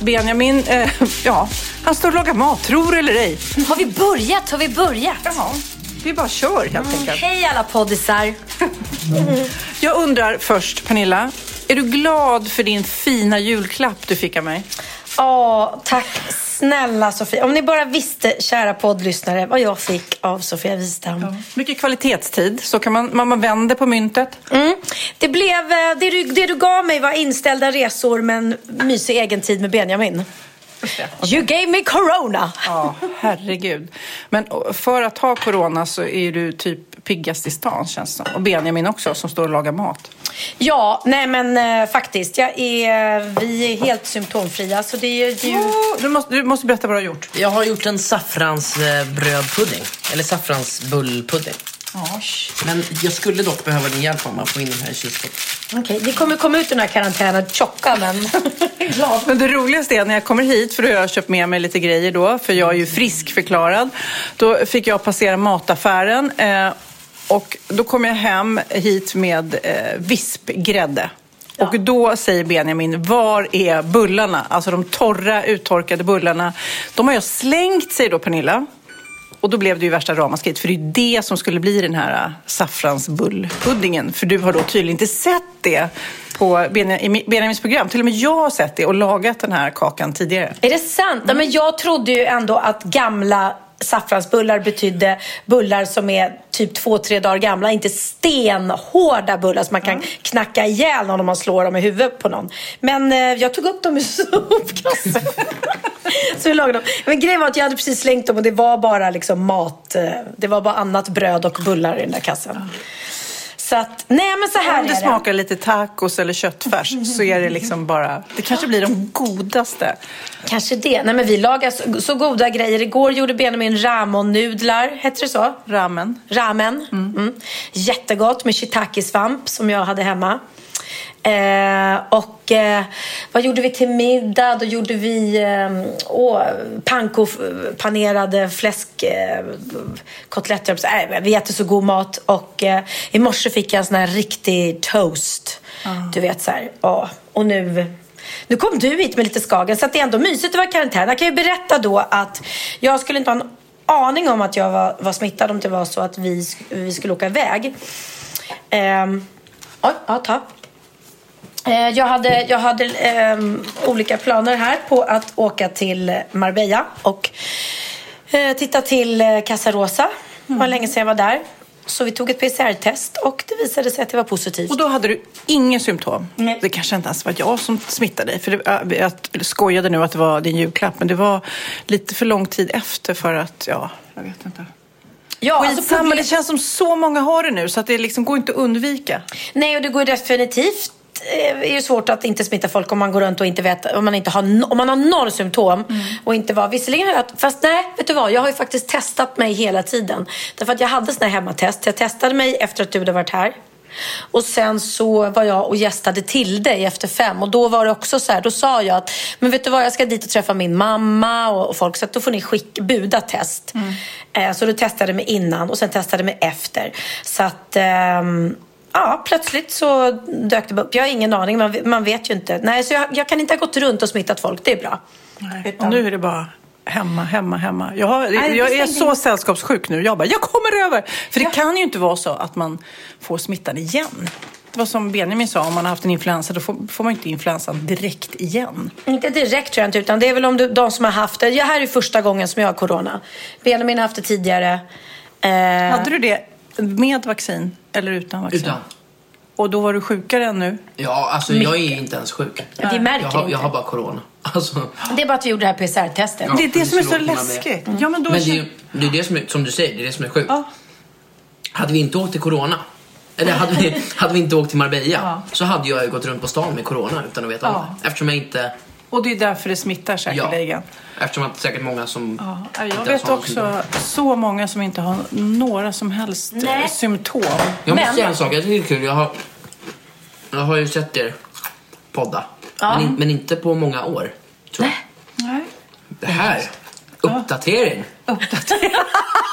Benjamin, eh, ja, han står och lagar mat, tror eller ej. Har vi börjat? Har vi börjat? Ja, vi bara kör helt enkelt. Hej alla poddisar! Jag undrar först, Pernilla, är du glad för din fina julklapp du fick av mig? Ja, tack snälla Sofia. Om ni bara visste, kära poddlyssnare, vad jag fick av Sofia Wistam. Mycket kvalitetstid, så kan man, man, vänder på myntet. Mm. Det, blev, eh, det, du, det du gav mig var inställda resor men mysig egen tid med Benjamin. You gave me corona! Ja, herregud. Men för att ha corona så är du typ piggast i stan känns det. Och Benjamin också som står och lagar mat. Ja, nej men eh, faktiskt. Jag är, vi är helt symptomfria så det är ju... Oh, du, måste, du måste berätta vad du har gjort. Jag har gjort en saffransbrödpudding. Eller saffransbullpudding. Men jag skulle dock behöva din hjälp om att få in den här i kylskåpet. Okej, vi kommer komma ut ur den här karantänen tjocka men glad. Men det roligaste är när jag kommer hit, för då har jag köpt med mig lite grejer då, för jag är ju friskförklarad. Då fick jag passera mataffären eh, och då kom jag hem hit med eh, vispgrädde. Och då säger Benjamin, var är bullarna? Alltså de torra, uttorkade bullarna. De har jag slängt, säger då Pernilla. Och då blev det ju värsta ramaskriet, för det är det som skulle bli den här äh, saffransbullpuddingen. För du har då tydligen inte sett det på Benjamins program. Till och med jag har sett det och lagat den här kakan tidigare. Är det sant? Ja, men jag trodde ju ändå att gamla saffransbullar betydde bullar som är typ två, tre dagar gamla. Inte stenhårda bullar som man kan knacka ihjäl någon om man slår dem i huvudet på någon. Men eh, jag tog upp dem ur sopkassen. Så vi lagade dem. Men grejen var att jag hade precis slängt dem och det var bara liksom mat. eh, Det var bara annat bröd och bullar i den där kassen. Så att, nej men så här Om det är smakar lite tacos eller köttfärs så är det liksom bara... Det kanske blir de godaste. Kanske det. Nej, men vi lagar så, så goda grejer. Igår gjorde Benjamin ramonnudlar. Hette det så? Ramen. Ramen. Mm. Jättegott med shiitake-svamp som jag hade hemma. Eh, och eh, vad gjorde vi till middag? Då gjorde vi eh, åh, panko, panerade fläskkotletter. Äh, vi äter så god mat. Och eh, i morse fick jag en sån här riktig toast. Du vet så här. åh. Och nu nu kom du hit med lite Skagen, så att det är ändå mysigt att vara i karantän. Jag kan ju berätta då att jag skulle inte ha en aning om att jag var, var smittad om det var så att vi, vi skulle åka iväg. Ehm, oj, ja, ta. Eh, Jag hade, jag hade ehm, olika planer här på att åka till Marbella och eh, titta till eh, Casa Rosa. Det var länge sedan jag var där. Så vi tog ett PCR-test och det visade sig att det var positivt. Och då hade du inga symptom. Nej. Det kanske inte ens var jag som smittade dig. För det, jag skojade nu att det var din julklapp. Men det var lite för lång tid efter för att, ja, jag vet inte. ja, alltså Skitsamma, problem- det känns som så många har det nu så att det liksom går inte att undvika. Nej, och det går definitivt eh, är ju svårt att inte smitta folk om man går runt och inte vet, om man, inte har, om man har noll symptom och inte var, visserligen jag, fast nej, vet du vad, jag har ju faktiskt testat mig hela tiden. Därför att jag hade såna här hemmatest. Jag testade mig efter att du hade varit här Och sen så var jag och gästade till dig efter fem och då var det också så här, då sa jag att men vet du vad, jag ska dit och träffa min mamma och, och folk så att då får ni skick, buda test. Eh, så då testade mig innan och sen testade mig efter. Så att ehm, Ja, plötsligt så dök det upp. Jag har ingen aning, man, man vet ju inte. Nej, så jag, jag kan inte ha gått runt och smittat folk, det är bra. Nej. Och nu är det bara hemma, hemma, hemma. Jag, har, Nej, jag är så sällskapssjuk nu. Jag bara, jag kommer över! För det kan ju inte vara så att man får smittan igen. Det var som Benjamin sa, om man har haft en influensa då får, får man inte influensan direkt igen. Inte direkt tror jag inte, utan det är väl om du, de som har haft det. Det här är första gången som jag har corona. Benjamin har haft det tidigare. Eh, Hade du det med vaccin eller utan vaccin? Utan. Och då var du sjukare än nu? Ja, alltså jag är inte ens sjuk. Ja, vi märker jag har, inte. Jag har bara corona. Alltså, Det är bara att vi gjorde det här PCR-testet. Ja. det är det som är så läskigt. Ja, men då men det är, det är det som är, som du säger, det är det som är sjukt. Ja. Hade vi inte åkt till corona, eller hade vi, hade vi inte åkt till Marbella, så hade jag ju gått runt på stan med corona utan att veta om det. Eftersom jag inte... Och det är därför det smittar säkerligen. Eftersom att säkert många som... Ja, jag vet också så många som inte har några som helst eh, Nej. symptom. Jag måste Men- säga en sak, jag tycker det är kul. Jag har, jag har ju sett er podda. Men, in, men inte på många år. Tror jag. Nej. Det här, uppdatering.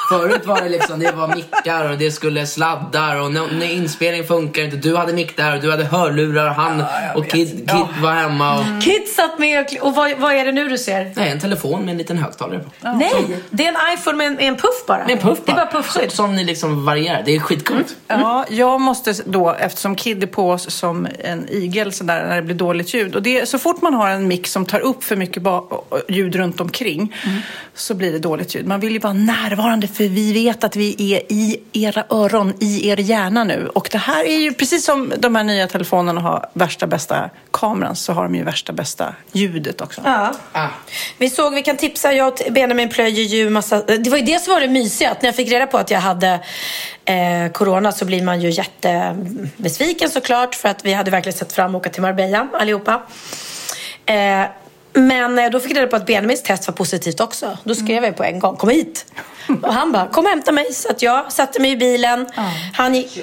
Förut var det liksom, det var mickar och det skulle sladdar och när, när inspelning funkar inte. Du hade mick där och du hade hörlurar och han och Kid, Kid var hemma och... Kid satt med och, och vad, vad är det nu du ser? Nej, en telefon med en liten högtalare på. Nej, det är en iPhone med en, med en puff bara. Med en puff Det är bara puffskydd. Som, som ni liksom varierar. Det är skitcoolt. Ja, jag måste då, eftersom Kid är på oss som en igel sådär, när det blir dåligt ljud. Och det, så fort man har en mick som tar upp för mycket ljud runt omkring så blir det dåligt ljud. Man vill ju vara närvarande för vi vet att vi är i era öron, i er hjärna nu. Och det här är ju precis som de här nya telefonerna har värsta bästa kameran så har de ju värsta bästa ljudet också. Ja. Ah. Vi såg, vi kan tipsa, jag och Benjamin plöjer ju massa... Det var ju det som var det mysiga, att när jag fick reda på att jag hade eh, corona så blir man ju jättebesviken såklart för att vi hade verkligen sett fram emot att åka till Marbella allihopa. Eh, men eh, då fick jag reda på att Benjamins test var positivt också. Då skrev jag på en gång, kom hit! Och han bara, kom och hämta mig. Så att jag satte mig i bilen. Han gick,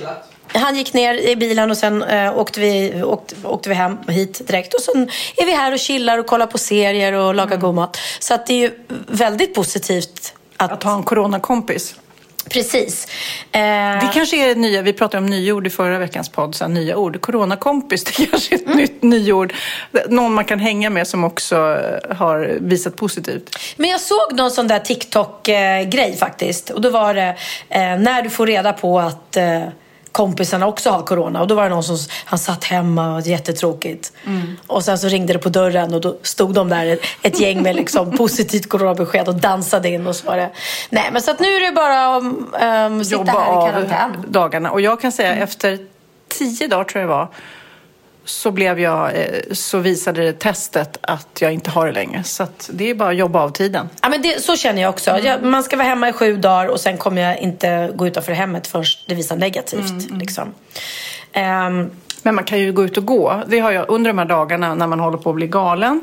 han gick ner i bilen och sen eh, åkte, vi, åkte, åkte vi hem hit direkt. Och sen är vi här och chillar och kollar på serier och lagar god mat. Så att det är ju väldigt positivt att... Att ha en coronakompis. Precis. Eh, Det kanske är det nya, vi pratade om nyord i förra veckans podd, så nya ord. Coronakompis, det kanske är ett nytt nyord. Någon man kan hänga med som också eh, har visat positivt. Men jag såg någon sån där TikTok-grej faktiskt. Och då var det eh, när du får reda på att eh, kompisarna också har corona. Och då var det någon som han satt hemma och jättetråkigt. Och sen så ringde det på dörren och då stod de där ett, ett gäng med liksom positivt coronabesked och dansade in och så var det. Nej men så att nu är det bara att um, sitta Jobba här i karantän. dagarna. Och jag kan säga efter tio dagar tror jag det var, så, blev jag, eh, så visade det testet att jag inte har det längre. Så det är bara att jobba av tiden. Ja, men det, så känner jag också. Jag, man ska vara hemma i sju dagar och sen kommer jag inte gå utanför hemmet förrän det visar negativt. Liksom. Ehm, Men man kan ju gå ut och gå. Det har jag under de här dagarna när man håller på att bli galen.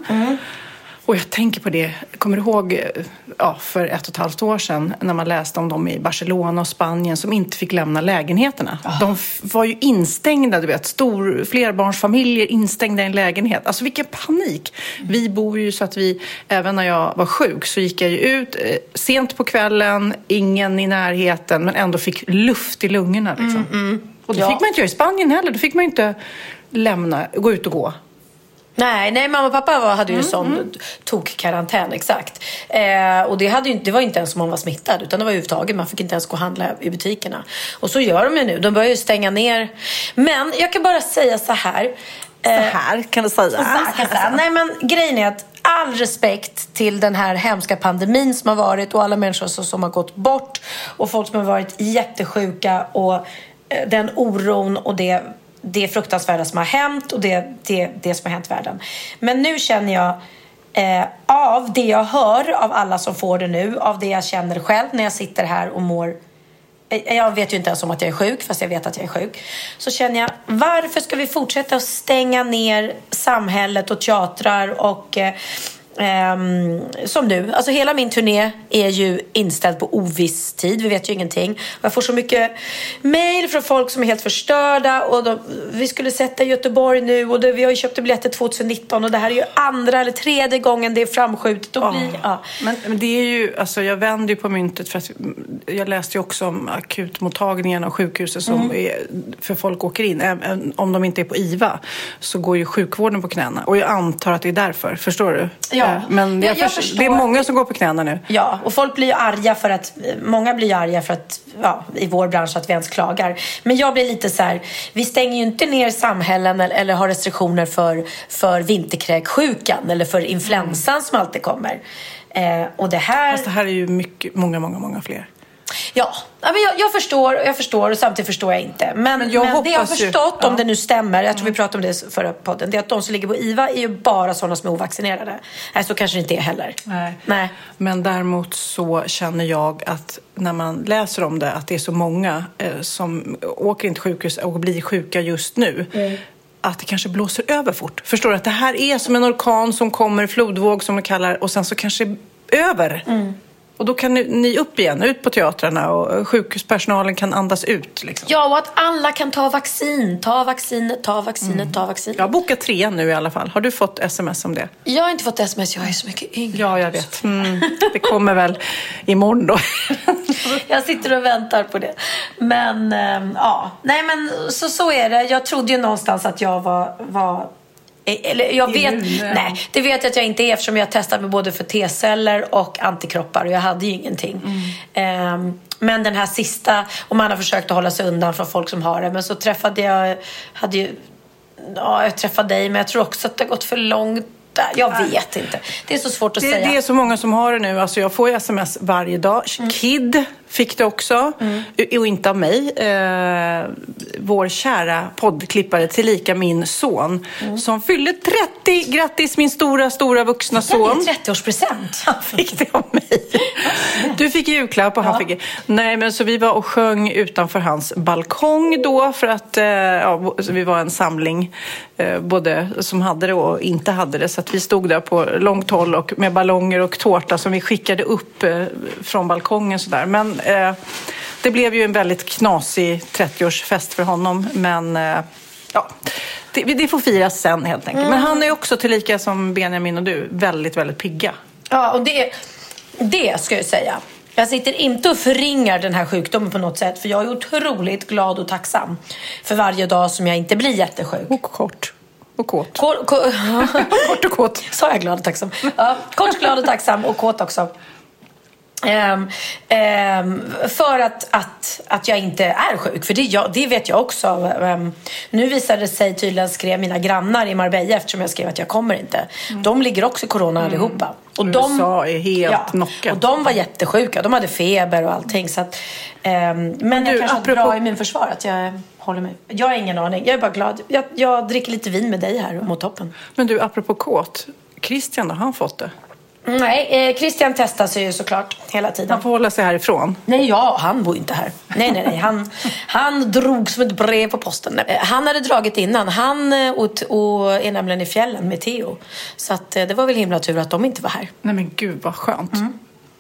Och jag tänker på det, jag kommer ihåg eh, ja, för ett och ett halvt år sedan när man läste om dem i Barcelona och Spanien som inte fick lämna lägenheterna. De f- var ju instängda, du vet, stor, flerbarnsfamiljer instängda i en lägenhet. Alltså vilken panik! Vi bor ju så att vi, även när jag var sjuk så gick jag ju ut eh, sent på kvällen, ingen i närheten men ändå fick luft i lungorna liksom. Och det Ja. fick man inte göra i Spanien heller. Då fick man inte lämna, gå ut och gå. Nej, nej, mamma och pappa var, hade ju sån tokkarantän, exakt. Eh, och det, hade ju, det var inte ens om man var smittad, utan det var överhuvudtaget. Man fick inte ens gå och handla i butikerna. Och så gör de ju nu. De börjar ju stänga ner. Men jag kan bara säga så här. Eh, här kan du säga. så här kan säga. Nej, men grejen är att all respekt till den här hemska pandemin som har varit och alla människor som, som har gått bort och folk som har varit jättesjuka och eh, den oron och det, det fruktansvärda som har hänt och det, det, det som har hänt världen. Men nu känner jag eh, av det jag hör av alla som får det nu, av det jag känner själv när jag sitter här och mår eh, jag vet ju inte ens om att jag är sjuk, fast jag vet att jag är sjuk. Så känner jag, varför ska vi fortsätta att stänga ner samhället och teatrar och eh, Ehm, som nu. Alltså hela min turné är ju inställd på oviss tid. Vi vet ju ingenting. Jag får så mycket mail från folk som är helt förstörda. Och de, vi skulle sätta Göteborg nu och det, vi har ju köpt biljetter 2019 och det här är ju andra eller tredje gången det är framskjutet. Och blir, ja. Men, men det är ju, alltså jag vänder ju på myntet för att jag läste ju också om akutmottagningen och sjukhusen som Mm. är, för folk åker in. Även om de inte är på IVA så går ju sjukvården på knäna. Och jag antar att det är därför, förstår du? Ja. Men Jag- jag jag förs- förstår. det är många som går på knäna nu. Ja, och folk blir ju arga för att, många blir ju arga för att, ja, i vår bransch att vi ens klagar. Men jag blir lite så här, vi stänger ju inte ner samhällen eller, eller har restriktioner för, för vinterkräksjukan eller för influensan som alltid kommer. Eh, och det här... Fast det här är ju mycket, många, många, många fler. Ja, men jag, jag förstår och jag förstår och samtidigt förstår jag inte. Men, Men jag men det jag har hoppas ju- förstått, om. Mm. det nu stämmer, jag tror vi pratade om det förra podden, det är att de som ligger på IVA är ju bara sådana som är ovaccinerade. Nej, så kanske det inte är heller. Nej. Men däremot så känner jag att när man läser om det att det är så många eh, som åker in till sjukhus och blir sjuka just nu. Mm. Att det kanske blåser över fort. Förstår du? Att det här är som en orkan som kommer, flodvåg som de kallar och sen så kanske över. Mm. Och då kan ni- upp igen, ut på teatrarna och sjukhuspersonalen kan andas ut. Liksom. Ja, och att alla kan ta vaccin. Ta vaccinet, ta vaccinet, ta vaccinet. Jag har bokat trean nu i alla fall. Har du fått sms om det? Jag har inte fått sms, jag är så mycket yngre. Ja, jag vet. Mm. Det kommer väl imorgon då. Jag sitter och väntar på det. Men ehm, ja, nej men så, så är det. Jag trodde ju någonstans att jag var, var eller jag vet, nej, det vet jag att jag inte är eftersom jag testade mig både för T-celler och antikroppar och jag hade ju ingenting. Ehm, men den här sista, och man har försökt att hålla sig undan från folk som har det. Men så träffade jag, hade ju, ja jag träffade dig men jag tror också att det har gått för långt där. Jag vet inte. Det är så svårt att Det, säga. det är så många som har det nu. Alltså jag får ju sms varje dag. Mm. Kid fick det också. Och inte av mig. Eh, vår kära poddklippare, tillika min son. Mm. Som fyllde 30. Grattis min stora, stora vuxna son. Det är 30-årspresent. Han fick det av mig. Du fick julklapp och han fick... Nej, men så vi var och sjöng utanför hans balkong då för att eh, ja, vi var en samling eh, både som hade det och inte hade det. Så att vi stod där på långt håll och med ballonger och tårta som vi skickade upp eh, från balkongen sådär. Men eh, det blev ju en väldigt knasig 30-årsfest för honom. Men eh, ja, det, det får firas sen helt enkelt. Men han är också tillika som Benjamin och du väldigt, väldigt pigga. Ja, och det, det ska jag säga. Jag sitter inte och förringar den här sjukdomen på något sätt. För jag är otroligt glad och tacksam för varje dag som jag inte blir jättesjuk. Och kort. Och kåt. Kort, kort, Kort och kåt. Sa jag glad och tacksam? Ja, kort, glad och tacksam och kåt också. Ehm, ehm, för att, att, att jag inte är sjuk, för det, jag, det vet jag också. Ehm, nu visade det sig tydligen, skrev mina grannar i Marbella eftersom jag skrev att jag kommer inte. De ligger också i corona allihopa. Och USA är helt knockat. Och de var jättesjuka, de hade feber och allting. Så att, ehm, men du, jag kanske har apropå- bra immunförsvar, att jag håller mig. Jag har ingen aning, jag är bara glad. Jag, jag dricker lite vin med dig här mår toppen. Men du, apropå kåt. Christian då, har han fått det? Nej, eh, Christian testar sig ju såklart hela tiden. Han får hålla sig härifrån. Nej, ja, han bor inte här. Nej, nej, nej. Han, han drog som ett brev på posten. Eh, Han hade dragit innan. Han eh, och, och är nämligen i fjällen med Theo. Så att, eh, det var väl himla tur att de inte var här. Nej men gud vad skönt.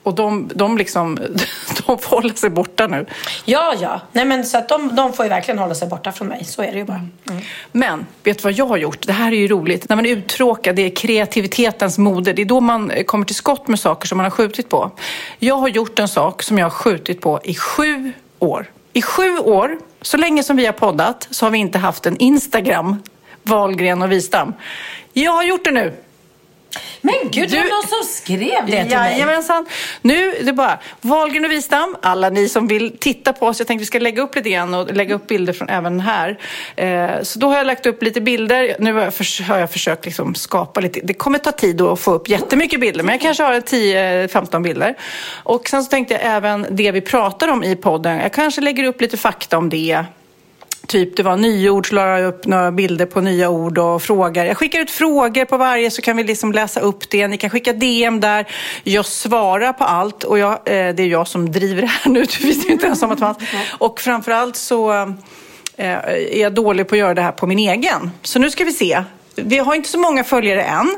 Och de, de liksom, de får hålla sig borta nu. Ja, ja. Nej, men så att de, de får ju verkligen hålla sig borta från mig. Så är det ju bara. Mm. Men, vet du vad jag har gjort? Det här är ju roligt. När man är uttråkad, det är kreativitetens moder. Det är då man eh, kommer till skott med saker som man har skjutit på. Jag har gjort en sak som jag har skjutit på i sju år. I sju år, så länge som vi har poddat, så har vi inte haft en Instagram, Wahlgren och Wistam. Jag har gjort det nu! Men gud, det var någon som skrev det till mig. Jajamensan. Nu är det bara Wahlgren och Wistam, alla ni som vill titta på oss. Jag tänkte vi ska lägga upp lite grann och lägga upp bilder från även här. Eh, så då har jag lagt upp lite bilder. Nu har jag, förs- har jag försökt liksom skapa lite. Det kommer ta tid att få upp jättemycket bilder, men jag kanske har 10-15 bilder. Och sen så tänkte jag även det vi pratar om i podden. Jag kanske lägger upp lite fakta om det. Typ det var nyord så la jag upp några bilder på nya ord och frågor. Jag skickar ut frågor på varje så kan vi liksom läsa upp det. Ni kan skicka DM där. Jag svarar på allt och jag, eh, det är jag som driver det här nu. Visste ju inte ens om att det fanns. Och framförallt så eh, är jag dålig på att göra det här på min egen. Så nu ska vi se. vi har inte så många följare än.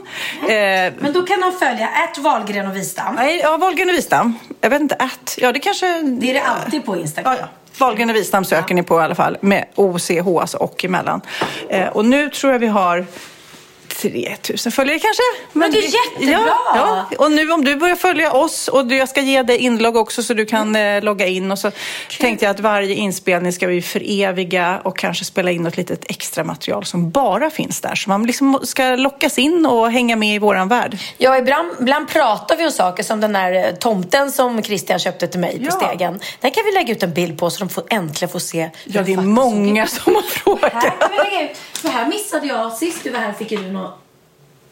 Eh, Men då kan de följa ett Wahlgren och Wistam. nej, ja, Wahlgren och Wistam. Jag vet inte, att. Ja, det kanske... Det är det alltid på Instagram. Ja, ja. Wahlgren och Wistam söker ni på i alla fall. Med OCH alltså och emellan. Eh, och nu tror jag vi har 3000 följare kanske. Men det är jättebra! Ja, ja. Och nu om du börjar följa oss och du, jag ska ge dig inlogg också så du kan eh, logga in. Och så tänkte jag att varje inspelning ska vi föreviga och kanske spela in något litet extra material som bara finns där. Så man liksom ska lockas in och hänga med i våran värld. Ja, ibland, ibland pratar vi om saker som den där eh, tomten som Christian köpte till mig Ja. på stegen. Den kan vi lägga ut en bild på så de får äntligen får se. Ja, det är många som har Här frågat. kan vi lägga ut. För här missade jag, sist du var här fick du några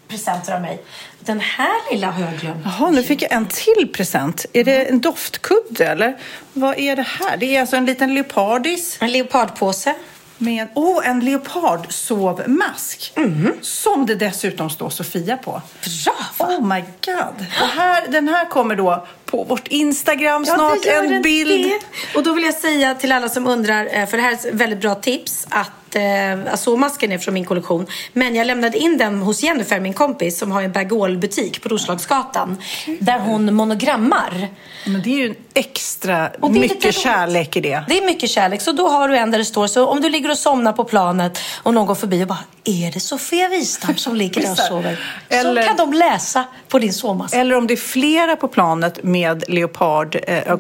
presenter av mig. Den här lilla har jag glömt. Jaha, nu fick jag en till present. Är det en doftkudde eller? Vad är det här? Det är alltså en liten leopardis En leopardpåse. med oh, en leopardsovmask. Som det dessutom står Sofia på. Bra! Oh my god. Här, den här kommer då på vårt Instagram Ja, snart. en bild. det. Och då vill jag säga till alla som undrar, eh, för det här är ett väldigt bra tips, att eh, Azormasken är från min kollektion. Men jag lämnade in den hos Jennifer, min kompis, som har en Bergol-butik på Roslagsgatan. Där hon monogrammar. Men det är ju en extra mycket kärlek i det. Det är mycket kärlek. Så då har du en där det står, så om du ligger och somnar på planet och någon går förbi och bara, är det Sofia Wistam som ligger där och sover? Eller- Så kan de läsa på din sovmask. Eller om det är flera på planet med leopard eh,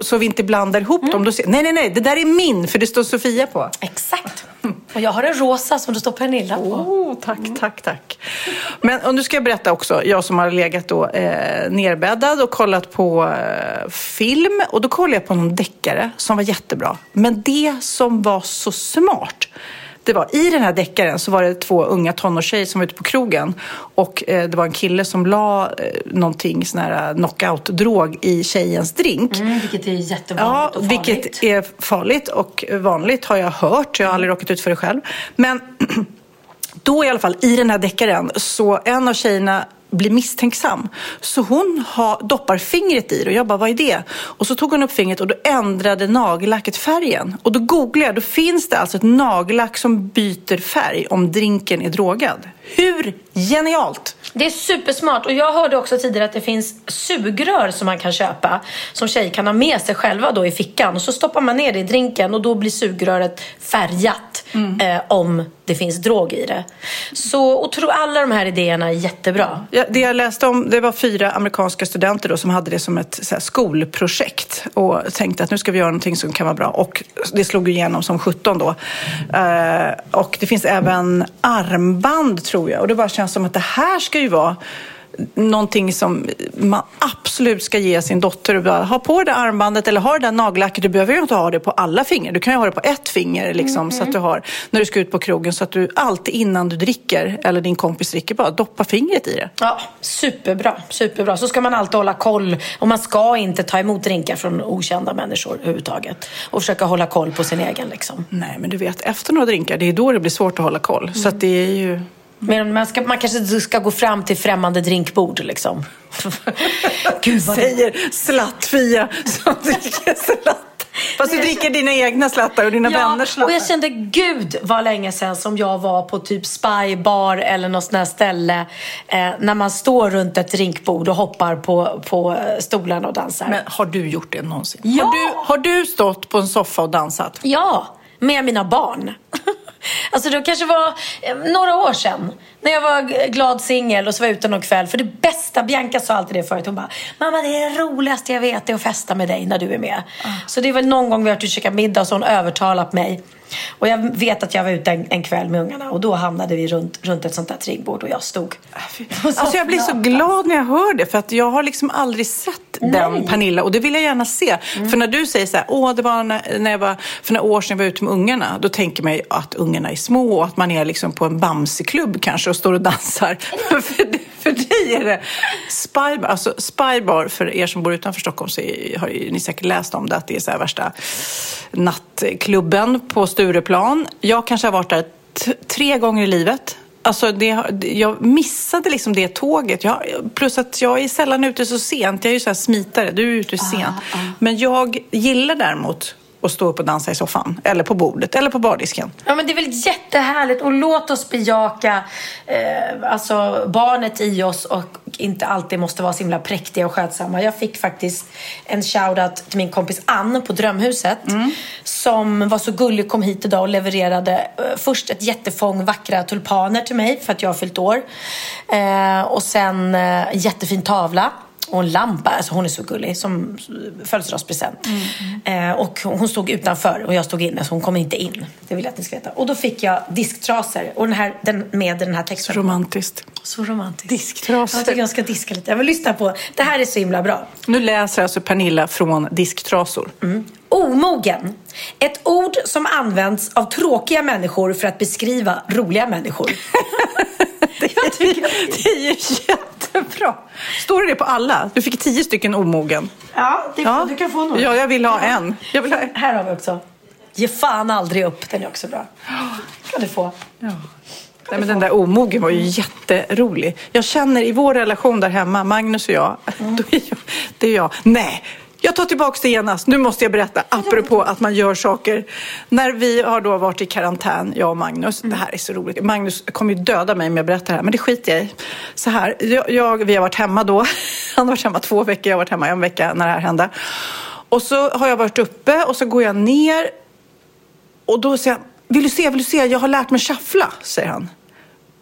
så vi inte blandar ihop dem. Då ser, nej, nej, nej, det där är min för det står Sofia på. Exakt. Och jag har en rosa som det står Pernilla på. Oh, tack, tack, tack. Men och nu ska jag berätta också, jag som har legat då, eh, nerbäddad och kollat på eh, film. Och då kollade jag på någon deckare som var jättebra. Men det som var så smart, det var i den här deckaren så var det två unga tonårstjejer som var ute på krogen. Och eh, det var en kille som la eh, någonting, sån här eh, knockout-drog i tjejens drink. Mm, vilket är jättevanligt Ja, och farligt. vilket är farligt och vanligt har jag hört. Jag har aldrig råkat ut för det själv. Men då i alla fall, i den här deckaren, så en av tjejerna blir misstänksam. Så hon har, doppar fingret i det och jag bara, vad är det? Och så tog hon upp fingret och då ändrade nagellacket färgen. Och då googlade jag, då finns det alltså ett nagellack som byter färg om drinken är drogad. Hur genialt? Det är supersmart. Och jag hörde också tidigare att det finns sugrör som man kan köpa. Som tjejer kan ha med sig själva då i fickan. Och så stoppar man ner det i drinken och då blir sugröret färgat. Eh, om det finns drog i det. Så och tro, alla de här idéerna är jättebra. Ja, det jag läste om det var fyra amerikanska studenter då, som hade det som ett så här, skolprojekt och tänkte att nu ska vi göra någonting som kan vara bra. Och det slog igenom som 17 då. Uh, och det finns även armband tror jag. Och det bara känns som att det här ska ju vara någonting som man absolut ska ge sin dotter. Bara, ha på det där armbandet eller ha det där nagellacket. Du behöver ju inte ha det på alla fingrar. Du kan ju ha det på ett finger liksom, så att du har när du ska ut på krogen. Så att du alltid innan du dricker eller din kompis dricker bara doppa fingret i det. Ja, superbra, superbra. Så ska man alltid hålla koll. Och man ska inte ta emot drinkar från okända människor överhuvudtaget. Och försöka hålla koll på sin egen liksom. Nej, men du vet, efter några drinkar, det är då det blir svårt att hålla koll. Så att det är ju... Men man, ska, man kanske inte ska gå fram till främmande drinkbord liksom. Gud vad. Säger slatt-Fia som dricker slatt. Fast du dricker dina egna slattar och dina vänners Ja, slattar. och jag kände gud vad länge sedan som jag var på typ spybar eller något sånt här ställe. Eh, när man står runt ett drinkbord och hoppar på, på stolarna och dansar. Men har du gjort det någonsin? Ja! Har, du, har du stått på en soffa och dansat? Ja, med mina barn. Alltså det kanske var eh, några år sedan. När jag var glad singel och så var jag ute någon kväll. För det bästa, Bianca sa alltid det förut. Hon bara, mamma det är det roligaste jag vet är att festa med dig när du är med. Så det är väl någon gång vi har varit ute och käkat middag och så har hon övertalat mig. Och jag vet att jag var ute en, en kväll med ungarna och då hamnade vi runt, runt ett sånt där trinkbord och jag stod. Alltså jag blir så glad när jag hör det för att jag har liksom aldrig sett den Pernilla och det vill jag gärna se. För när du säger så här, åh det var när, när jag var, för några år sedan jag var ute med ungarna, då tänker man ju att ungarna är små och att man är liksom på en Bamseklubb kanske och står och dansar. för, dig är det Spybar, alltså Spybar för er som bor utanför Stockholm så är, har ju ni säkert läst om det att det är så här värsta nattklubben på Stureplan. Jag kanske har varit där tre gånger i livet. Alltså det, jag missade liksom det tåget. Jag, plus att jag är sällan ute så sent. Jag är ju så här smitare. Du är ute sent. Men jag gillar däremot och stå upp och dansa i soffan. Eller på bordet, eller på bardisken. Ja, men det är väl jättehärligt och låt oss bejaka eh, alltså barnet i oss och inte alltid måste vara så himla präktiga och skötsamma. Jag fick faktiskt en shoutout till min kompis Ann på Drömhuset som var så gullig kom hit idag och levererade eh, först ett jättefång vackra tulpaner till mig för att jag har fyllt år eh, och sen eh, jättefin tavla och en lampa. Alltså hon är så gullig som födelsedagspresent. Eh, och hon stod utanför och jag stod inne så hon kom inte in. Det vill jag att ni ska veta. Och då fick jag disktrasor och den här, den, med den här texten. Romantiskt. Så romantiskt. Disktrasor. Jag tycker jag ska diska lite. Jag vill lyssna på. Det här är så himla bra. Nu läser alltså Pernilla från disktrasor. Omogen. Ett ord som används av tråkiga människor för att beskriva roliga människor. jag tycker Det är ju jättebra. Står det det på alla? Du fick tio stycken omogen. Ja, det, du kan få några. Ja, jag vill ha en. Jag vill ha. Här har vi också. Ge fan aldrig upp. Den är också bra. kan du få. Nej, men den där omogen var ju jätterolig. Jag känner i vår relation där hemma, Magnus och jag, då är jag, det är jag. Nej, jag tar tillbaka det genast. Nu måste jag berätta, apropå att man gör saker. När vi har då varit i karantän, jag och Magnus. Det här är så roligt. Magnus kommer ju döda mig om jag berättar det här, men det skiter jag i. Så här, jag, jag, vi har varit hemma då. Han har varit hemma två veckor, jag har varit hemma en vecka när det här hände. Och så har jag varit uppe och så går jag ner och då säger han, vill du se, vill du se, jag har lärt mig shuffla, säger han.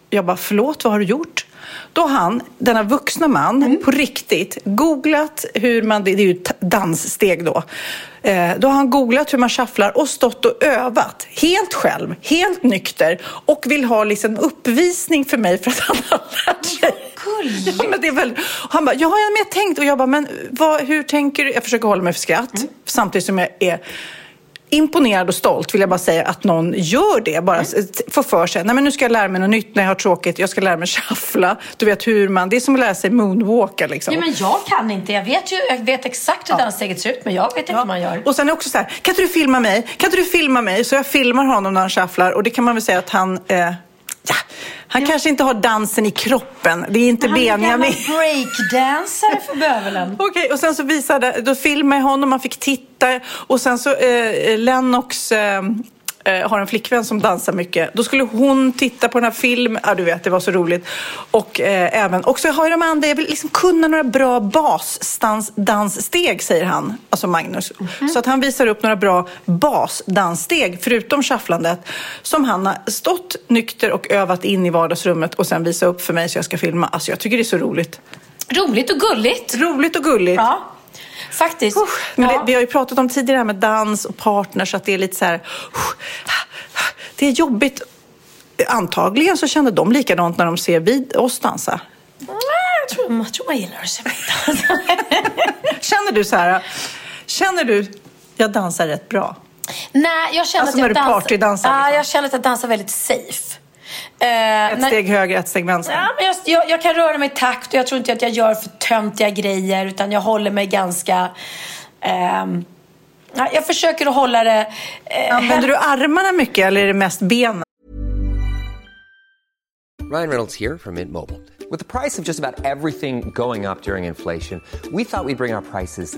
Jag bara, förlåt, vad har du gjort? Då har han, denna vuxna man, på riktigt googlat hur man, det är ju danssteg då. Eh, då har han googlat hur man shufflar och stått och övat helt själv, helt nykter och vill ha liksom uppvisning för mig för att han har lärt sig. Ja, men det är väl, han bara, ja, men jag tänkt och jag bara, men vad, hur tänker du? Jag försöker hålla mig för skratt samtidigt som jag är imponerad och stolt vill jag bara säga att någon gör det. Bara får för sig, nej men nu ska jag lära mig något nytt när jag har tråkigt. Jag ska lära mig shuffla. Du vet hur man, det är som att lära sig moonwalka liksom. Ja, men jag kan inte. Jag vet ju jag vet exakt hur danssteget ser ut, men jag vet inte hur man gör. Och sen är också så här, kan inte du filma mig? Kan inte du filma mig? Så jag filmar honom när han shufflar och det kan man väl säga att han, eh, ja, han kanske inte har dansen i kroppen. Det är inte Han är en gammal Benjamin. breakdansare för bövelen. Okej, och sen så visade, då filmade jag honom, man fick titta och sen så eh, Lennox eh, eh, har en flickvän som dansar mycket. Då skulle hon titta på den här filmen, ja du vet det var så roligt. Och eh, även, också har de andra, jag vill liksom kunna några bra basdanssteg säger han, alltså Magnus. Så att han visar upp några bra basdanssteg förutom shufflandet som han har stått nykter och övat in i vardagsrummet och sen visat upp för mig så jag ska filma. Alltså jag tycker det är så roligt. Roligt och gulligt. Roligt och gulligt. Ja, faktiskt. Usch, men ja. det, vi har ju pratat om tidigare här med dans och partners, att det är lite så här... Det är jobbigt. Antagligen så känner de likadant när de ser vid oss dansa. Jag tror, jag tror man gillar att se mig dansa. Känner du så här... Känner du, jag dansar rätt bra? Nej, jag känner Alltså att jag när du dansar... partydansar, Ja, liksom. jag känner att jag dansar väldigt safe. Eh, Ett när- steg höger, ett steg vänster. Ja, men jag, jag, jag kan röra mig i takt och jag tror inte att jag gör för töntiga grejer utan jag håller mig ganska... ja, jag försöker att hålla det... eh, Använder du armarna mycket eller är det mest benen? Ryan Reynolds here from Mint Mobile. With the price of just about everything going up during inflation, we thought we'd bring our prices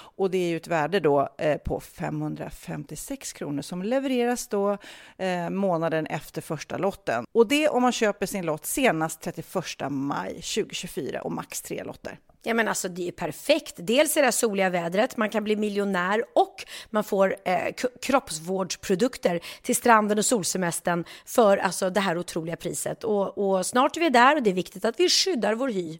Och det är ju ett värde då eh, på 556 kronor som levereras då eh, månaden efter första lotten. Och det om man köper sin lott senast 31 maj 2024 och max tre lotter. Ja men alltså det är perfekt. Dels är det soliga vädret, man kan bli miljonär och man får eh, kroppsvårdsprodukter till stranden och solsemestern för alltså det här otroliga priset. Och, och snart är vi där och det är viktigt att vi skyddar vår hy.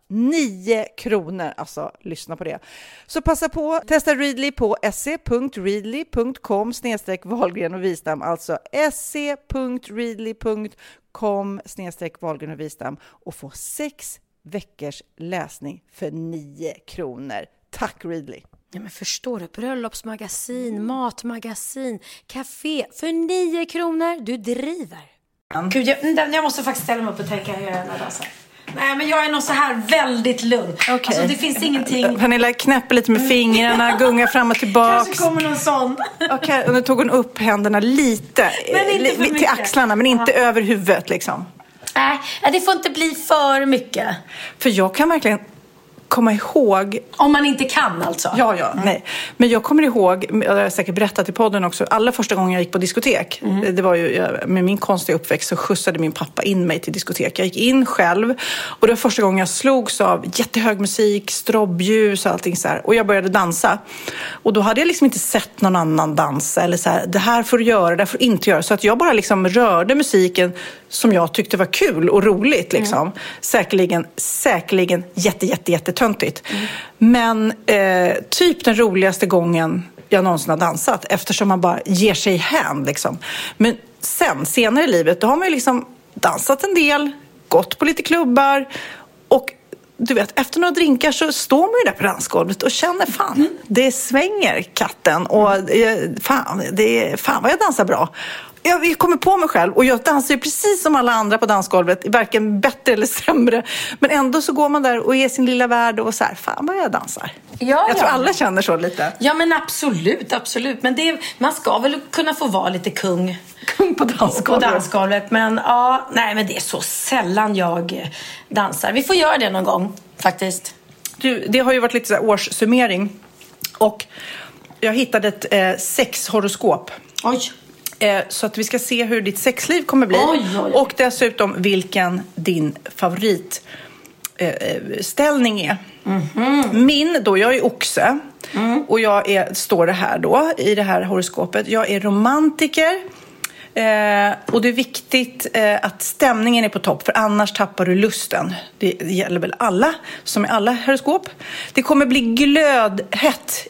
9 kronor. Alltså, lyssna på det. Så passa på, testa Readly på se.readly.com snedstreck Wahlgren och Wistam, alltså se.readly.com snedstreck Wahlgren och Wistam och få sex veckors läsning för 9 kronor. Tack Readly! Ja, men förstår du? Bröllopsmagasin, matmagasin, café för 9 kronor. Du driver. Gud, jag, jag måste faktiskt ställa mig upp och tänka hur jag gör den Nej, men jag är nog så här väldigt lugn. Okay. Alltså, det finns ingenting... Pernilla knäpper lite med fingrarna, gungar fram och tillbaka. Kanske kommer någon sån. Okej, okay, nu tog hon upp händerna lite. Men inte för till axlarna, men inte ja. över huvudet liksom. Nej, det får inte bli för mycket. För jag kan verkligen komma ihåg... Om man inte kan alltså? Ja, ja. Mm. Nej. Men jag kommer ihåg, det har jag säkert berättat i podden också, allra första gången jag gick på diskotek. Mm. Det var ju, med min konstiga uppväxt så skjutsade min pappa in mig till diskotek. Jag gick in själv och det var första gången jag slogs av jättehög musik, strobbljus och allting så här. Och jag började dansa. Och då hade jag liksom inte sett någon annan dansa eller så här, det här får du göra, det här får du inte göra. Så att jag bara liksom rörde musiken som jag tyckte var kul och roligt. Liksom. Mm. Säkerligen, säkerligen jätte, jätte, jättetöntigt. Mm. Men eh, typ den roligaste gången jag någonsin har dansat eftersom man bara ger sig hän. Liksom. Men sen, senare i livet, då har man ju liksom dansat en del, gått på lite klubbar och du vet, efter några drinkar så står man ju där på dansgolvet och känner fan, mm. det svänger katten och fan, det, fan vad jag dansar bra. Jag kommer på mig själv och jag dansar ju precis som alla andra på dansgolvet, varken bättre eller sämre. Men ändå så går man där och är sin lilla värld och så här, fan vad jag dansar. Ja, jag tror ja. alla känner så lite. Ja men absolut, absolut. Men det, man ska väl kunna få vara lite kung Kung på på dansgolvet. dansgolvet. Men ja, nej men det är så sällan jag dansar. Vi får göra det någon gång faktiskt. Du, det har ju varit lite så här årssummering. Och jag hittade ett eh, sexhoroskop. Oj. Eh, så att vi ska se hur ditt sexliv kommer bli. Oj, oj, oj. Och dessutom vilken din favorit eh, eh, är. Mhm. Min då, jag är oxe. Mm. Och jag är, står det här då i det här horoskopet. Jag är romantiker. Eh, och det är viktigt eh, att stämningen är på topp för annars tappar du lusten. Det, gäller väl alla som i alla horoskop. Det kommer bli glödhett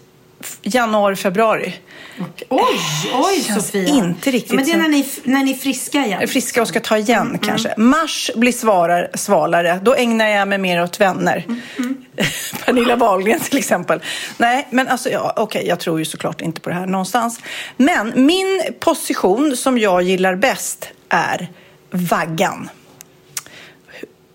januari, februari. Oj, oj Känns Sofia. inte riktigt Ja, men det är när ni, när ni är friska igen. friska och ska ta igen Mm, kanske. Mars blir svarar, svalare. Då ägnar jag mig mer åt vänner. Mm, Pernilla Wahlgren till exempel. Nej, men alltså, ja, okej, jag tror ju såklart inte på det här någonstans. Men min position som jag gillar bäst är vaggan.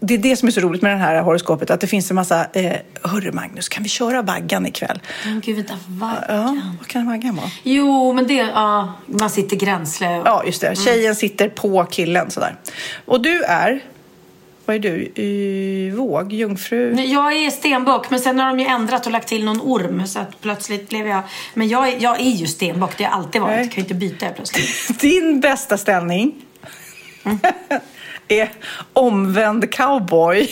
Det är det som är så roligt med det här horoskopet, att det finns en massa... Eh, Hörru Magnus, kan vi köra vaggan ikväll? Men Gud, vänta, vad? Ja, vad kan vaggan vara? Jo, men det, ja, man sitter gränsle. Ja, just det. Tjejen sitter på killen sådär. Och du är... Vad är du? Y, våg? Jungfru? Jag är stenbock, men sen har de ju ändrat och lagt till någon orm. Så att plötsligt blev jag... Men jag är, jag är ju stenbock, det har jag alltid varit. Nej. Jag kan ju inte byta plötsligt. Din bästa ställning är omvänd cowboy.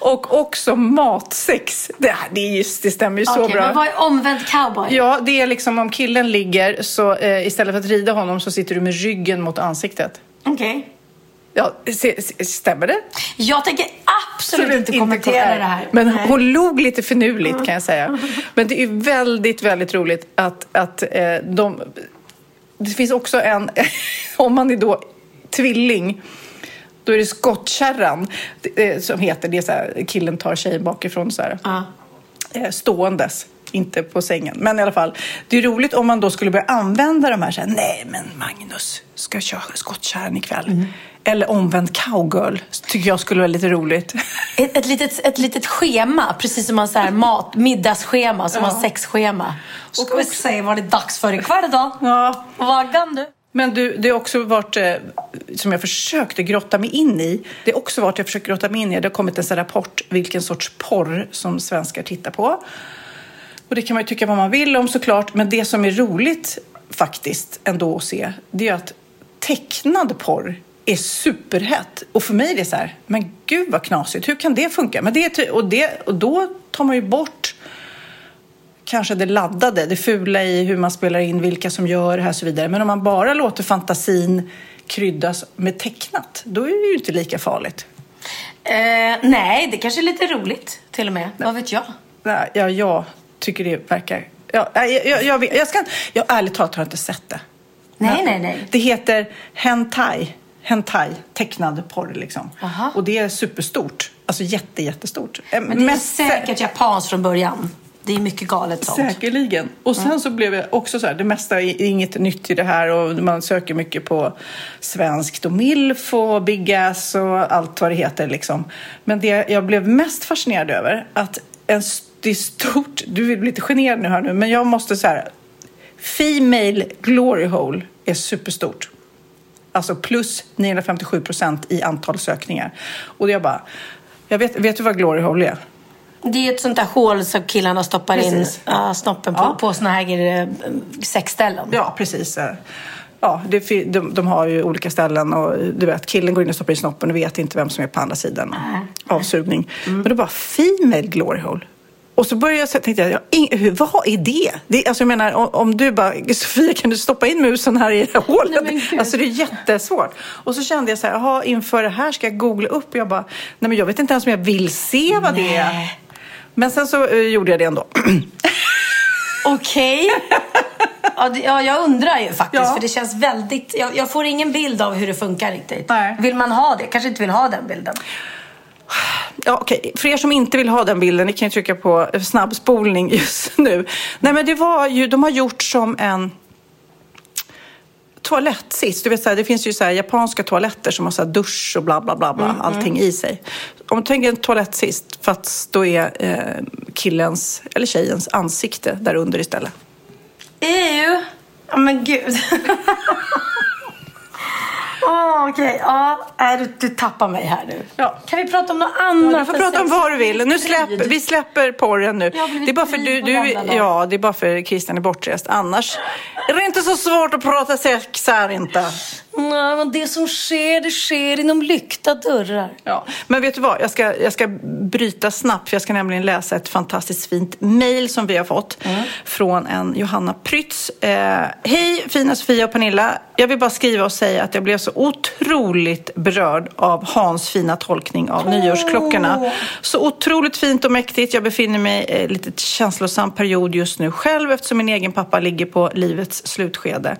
Och också matsex. Det, här, det, är just, det stämmer ju så Okej, bra. men vad är omvänd cowboy? Ja, det är liksom om killen ligger så eh, istället för att rida honom så sitter du med ryggen mot ansiktet. Okej. Ja, se, se, stämmer det? Jag tänker absolut inte kommentera det här. Men Nej. hon log lite finurligt kan jag säga. Men det är väldigt, väldigt roligt att, att eh, de... Det finns också en, om man är då tvilling, då är det skottkärran eh, som heter, det är så här, killen tar tjejen bakifrån så här, eh, ståendes. Inte på sängen. Men i alla fall, det är roligt om man då skulle börja använda de här, så här nej men Magnus, ska jag köra skottkärran ikväll? Mm. Eller omvänd cowgirl, tycker jag skulle vara lite roligt. Ett, ett, litet, ett litet schema, precis som man så här mat, middagsschema, som man sexschema. Ska vi se vad det är dags för ikväll då? Ja. Vaggan du. Men du, det har också varit, eh, som jag försökte grotta mig in i, det har också varit, jag försöker grotta mig in i, det har kommit en sån rapport vilken sorts porr som svenskar tittar på. Och det kan man ju tycka vad man vill om såklart, men det som är roligt faktiskt ändå att se, det är att tecknad porr är superhett. Och för mig är det så här, men gud vad knasigt, hur kan det funka? Men det och, det, och då tar man ju bort kanske det laddade, det fula i hur man spelar in, vilka som gör det här och så vidare. Men om man bara låter fantasin kryddas med tecknat, då är det ju inte lika farligt. Eh, nej, det kanske är lite roligt till och med. Vad vet jag? Nej, Ja, jag tycker det verkar... Ja, jag, jag, jag, vet- jag, ska, jag ärligt talat har inte sett det. Nej, nej, nej. Det heter hentai. Hentai, tecknad porr liksom. Aha. Och det är superstort. Alltså jätte, jättestort. Eh, Men det är mest- säkert japanskt från början. Det är mycket galet sånt. Säkerligen. Och sen så blev jag också så här, det mesta är inget nytt i det här och man söker mycket på svenskt och milf och big ass och allt vad det heter liksom. Men det jag blev mest fascinerad över, att en, det är stort, du är lite generad nu här nu, men jag måste så här, Female glory hole är superstort. Alltså plus 957 procent i antal sökningar. Och jag bara, jag vet, vet du vad glory hole är? Det är ett sånt där hål som killarna stoppar Precis. in ja, snoppen på, Ja. på såna här eh, sexställen. Ja, precis. Ja, det, de, de har ju olika ställen och du vet, killen går in och stoppar i snoppen och vet inte vem som är på andra sidan. Avsugning. Men då bara, female glory hole. Och så började jag så tänkte jag, ja, vad är det? det alltså jag menar, om, om du bara, Sofia kan du stoppa in musen här i det här hålet? Nej, alltså det är jättesvårt. Och så kände jag så här, jaha, inför det här ska jag googla upp. Jag bara, nej men jag vet inte ens om jag vill se vad det är. Nej. Men sen så eh, gjorde jag det ändå. Okej. Ja, det- ja, jag undrar ju faktiskt. Ja. För det känns väldigt... Jag, jag får ingen bild av hur det funkar riktigt. Nej. Vill man ha det? Kanske inte vill ha den bilden. Ja, okej. För er som inte vill ha den bilden, ni kan ju trycka på snabbspolning just nu. Nej, men det var ju, de har gjort som en toalettsits. Du vet, så här, det finns ju så här, japanska toaletter som har så här, dusch och bla bla bla, bla allting i sig. Om du tänker en toalettsits, fast då är eh, killens eller tjejens ansikte där under istället. Ew. Ja, men gud. Åh, okej. Ja, nej, du, du tappar mig här nu. Ja. Kan vi prata om något annat? Du får prata om vad du vill. Nu släpp, vi släpper porren nu. Det är bara för du, du, ja, det är bara för Christian är bortrest. Annars är det inte så svårt att prata sex här inte. Nej, men det som sker, det sker inom lyckta dörrar. Ja. Men vet du vad, jag ska, jag ska bryta snabbt för jag ska nämligen läsa ett fantastiskt fint mejl som vi har fått från en Johanna Prytz. Eh, Hej fina Sofia och Pernilla. Jag vill bara skriva och säga att jag blev så otroligt berörd av Hans fina tolkning av nyårsklockorna. Så otroligt fint och mäktigt. Jag befinner mig i en lite känslosam period just nu själv eftersom min egen pappa ligger på livets slutskede.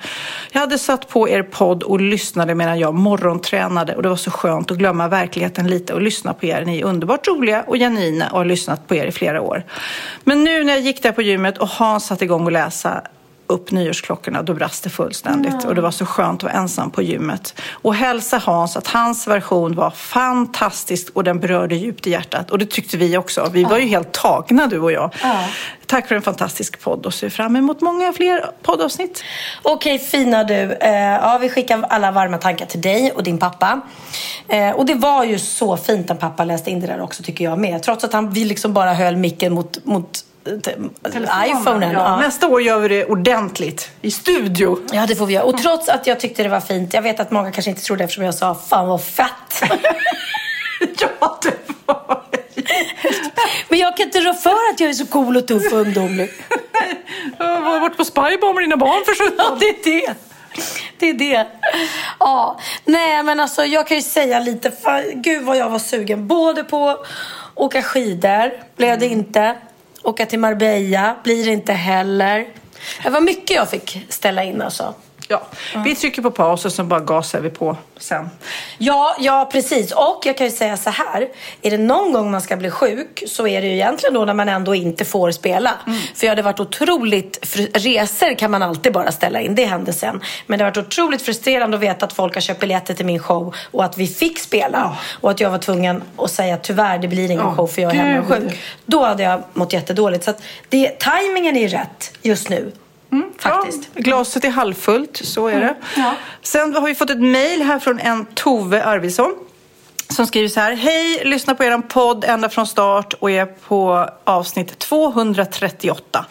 Jag hade satt på er podd och lyssnade medan jag morgontränade och det var så skönt att glömma verkligheten lite och lyssna på er. Ni är underbart roliga och genuina och har lyssnat på er i flera år. Men nu när jag gick där på gymmet och Hans satte igång att läsa upp nyårsklockorna, då brast det fullständigt. Och det var så skönt att vara ensam på gymmet. Och hälsa Hans att hans version var fantastisk och den berörde djupt i hjärtat. Och det tyckte vi också. Vi var ju helt tagna du och jag. Tack för en fantastisk podd och ser fram emot många fler poddavsnitt. Okej, fina du. Eh, ja, vi skickar alla varma tankar till dig och din pappa. Eh, och det var ju så fint att pappa läste in det där också, tycker jag med. Trots att han, vi liksom bara höll micken mot, mot iPhonen. Ja. Ja. Nästa år gör vi det ordentligt. I studio. Ja, det får vi göra. Och trots att jag tyckte det var fint. Jag vet att många kanske inte trodde eftersom jag sa fan vad fett. ja, det var Men jag kan inte rå för att jag är så cool och tuff och ungdomlig. Jag har varit på spybar med dina barn för Ja, sjutton. det är det. Det är det. Ja, nej men alltså jag kan ju säga lite, för, gud vad jag var sugen. Både på åka skidor, blev det inte. Åka till Marbella, blir det inte heller. Det var mycket jag fick ställa in alltså. Ja, vi trycker på paus och så bara gasar vi på sen. Ja, ja precis. Och jag kan ju säga så här. Är det någon gång man ska bli sjuk så är det ju egentligen då när man ändå inte får spela. För jag hade varit otroligt... Resor kan man alltid bara ställa in. Det hände sen. Men det har varit otroligt frustrerande att veta att folk har köpt biljetter till min show och att vi fick spela. Och att jag var tvungen att säga tyvärr det blir ingen Ja, show för jag är hemma sjuk. Då hade jag mått jättedåligt. Så att det, tajmingen är rätt just nu. Faktiskt. Ja, glaset är halvfullt, så är det. Sen har vi fått ett mejl här från en Tove Arvidsson. Som skriver så här. Hej, lyssna på er podd ända från start och är på avsnitt 238.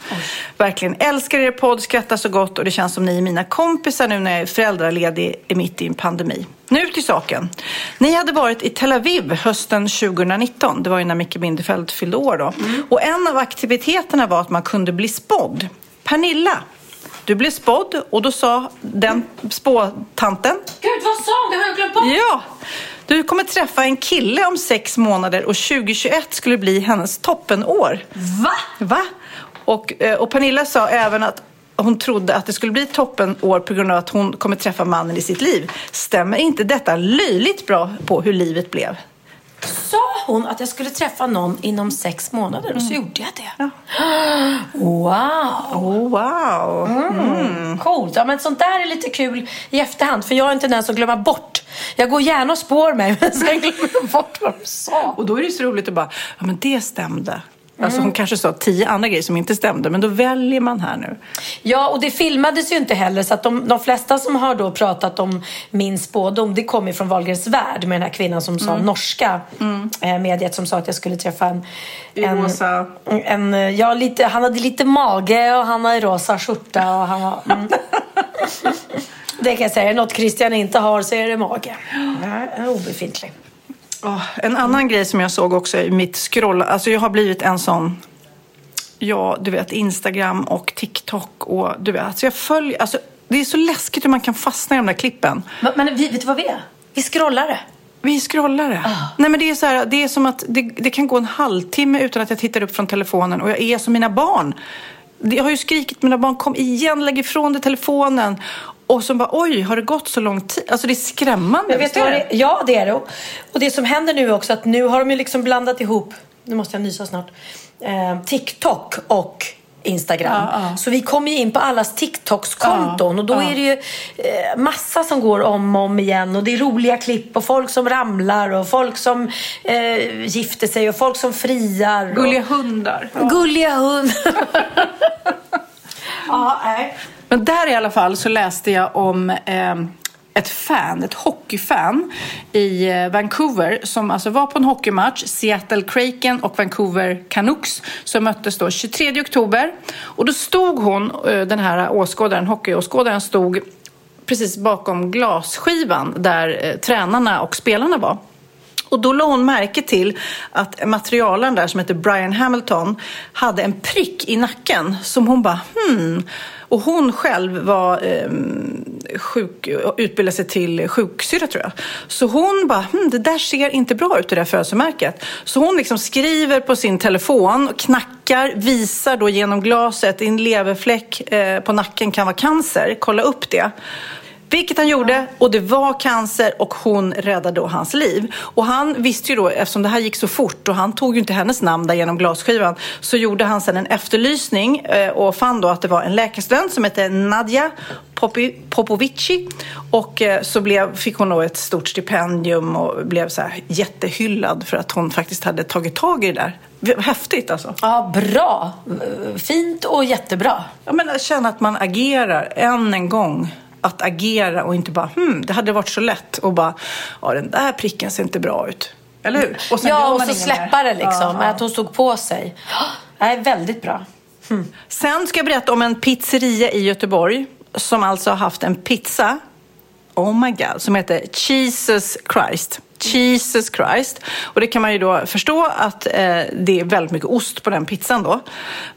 Verkligen älskar er podd, skrattar så gott och det känns som ni är mina kompisar nu när jag är föräldraledig mitt i en pandemi. Nu till saken. Ni hade varit i Tel Aviv hösten 2019. Det var ju när Micke Bindefeld fyllde år då. Och en av aktiviteterna var att man kunde bli spådd. Pernilla, du blev spådd och då sa den spåtanten Gud, vad sa hon? Det har jag glömt bort. Ja, du kommer träffa en kille om sex månader och 2021 skulle bli hennes toppenår. Va? Va? Och, eh, och Pernilla sa även att hon trodde att det skulle bli toppenår på grund av att hon kommer träffa mannen i sitt liv. Stämmer inte detta löjligt bra på hur livet blev? Sa hon att jag skulle träffa någon inom sex månader och så gjorde jag det. Wow! Oh, wow! Mm. Coolt. Ja, men sånt där är lite kul i efterhand. För jag har en tendens att glömma bort. Jag går gärna och spår mig, men sen glömmer jag bort vad de sa. Och då är det så roligt att bara, ja men det stämde. Alltså hon kanske sa tio andra grejer som inte stämde, men då väljer man här nu. Ja, och det filmades ju inte heller. Så att de, de flesta som har då pratat om min spådom, det kommer från Wahlgrens värld med den här kvinnan som sa norska eh, mediet som sa att jag skulle träffa en... En, rosa. en ja, lite, han hade lite mage och han har rosa skjorta och han var... Mm. Det kan jag säga. Något Christian inte har så är det mage. Nej, obefintlig. Åh, en annan grej som jag såg också i mitt scroll, alltså jag har blivit en sån, ja du vet Instagram och TikTok och du vet, alltså jag följer, alltså det är så läskigt hur man kan fastna i de där klippen. Men, men vi, vet du vad vi är? Vi scrollar det. Vi scrollar det. Nej men det är så här, det är som att det, det kan gå en halvtimme utan att jag tittar upp från telefonen och jag är som mina barn. Jag har ju skrikit mina barn, kom igen, lägg ifrån dig telefonen. Och som bara, oj, har det gått så lång tid? Alltså det är skrämmande. Men vet du det? ja, det är det. Och det som händer nu också att nu har de ju liksom blandat ihop, nu måste jag nysa snart, eh, TikTok och Instagram. Så vi kommer ju in på allas TikToks-konton och då är det ju eh, massa som går om och om igen och det är roliga klipp och folk som ramlar och folk som eh, gifter sig och folk som friar. och- Gulliga hundar. Gulliga hundar. ja, nej. Men där i alla fall så läste jag om eh, ett fan, ett hockeyfan i eh, Vancouver som alltså var på en hockeymatch, Seattle Kraken och Vancouver Canucks som möttes då 23 oktober. Och då stod hon, eh, den här åskådaren, hockeyåskådaren, stod precis bakom glasskivan där eh, tränarna och spelarna var. Och då la hon märke till att materialen där som heter Brian Hamilton hade en prick i nacken som hon bara hmm. Och hon själv var eh, sjuk, utbildade sig till sjuksyrra tror jag. Så hon bara, hmm, det där ser inte bra ut det där födelsemärket. Så hon liksom skriver på sin telefon, knackar, visar då genom glaset, en leverfläck eh, på nacken kan vara cancer, kolla upp det. Vilket han gjorde och det var cancer och hon räddade då hans liv. Och han visste ju då, eftersom det här gick så fort och han tog ju inte hennes namn där genom glasskivan, så gjorde han sedan en efterlysning eh, och fann då att det var en läkarstudent som hette Nadja Popovici. Och eh, så blev, fick hon då ett stort stipendium och blev så här jättehyllad för att hon faktiskt hade tagit tag i det där. Häftigt alltså. Ja, bra. Fint och jättebra. Ja, men att känna att man agerar än en gång. Att agera och inte bara, hmm, det hade varit så lätt och bara, ja den där pricken ser inte bra ut. Eller hur? Och ja, och så släppa det liksom. Att hon stod på sig. Det är väldigt bra. Sen ska jag berätta om en pizzeria i Göteborg som alltså har haft en pizza, oh my god, som heter Jesus Christ. Jesus Christ. Och det kan man ju då förstå att eh, det är väldigt mycket ost på den pizzan då.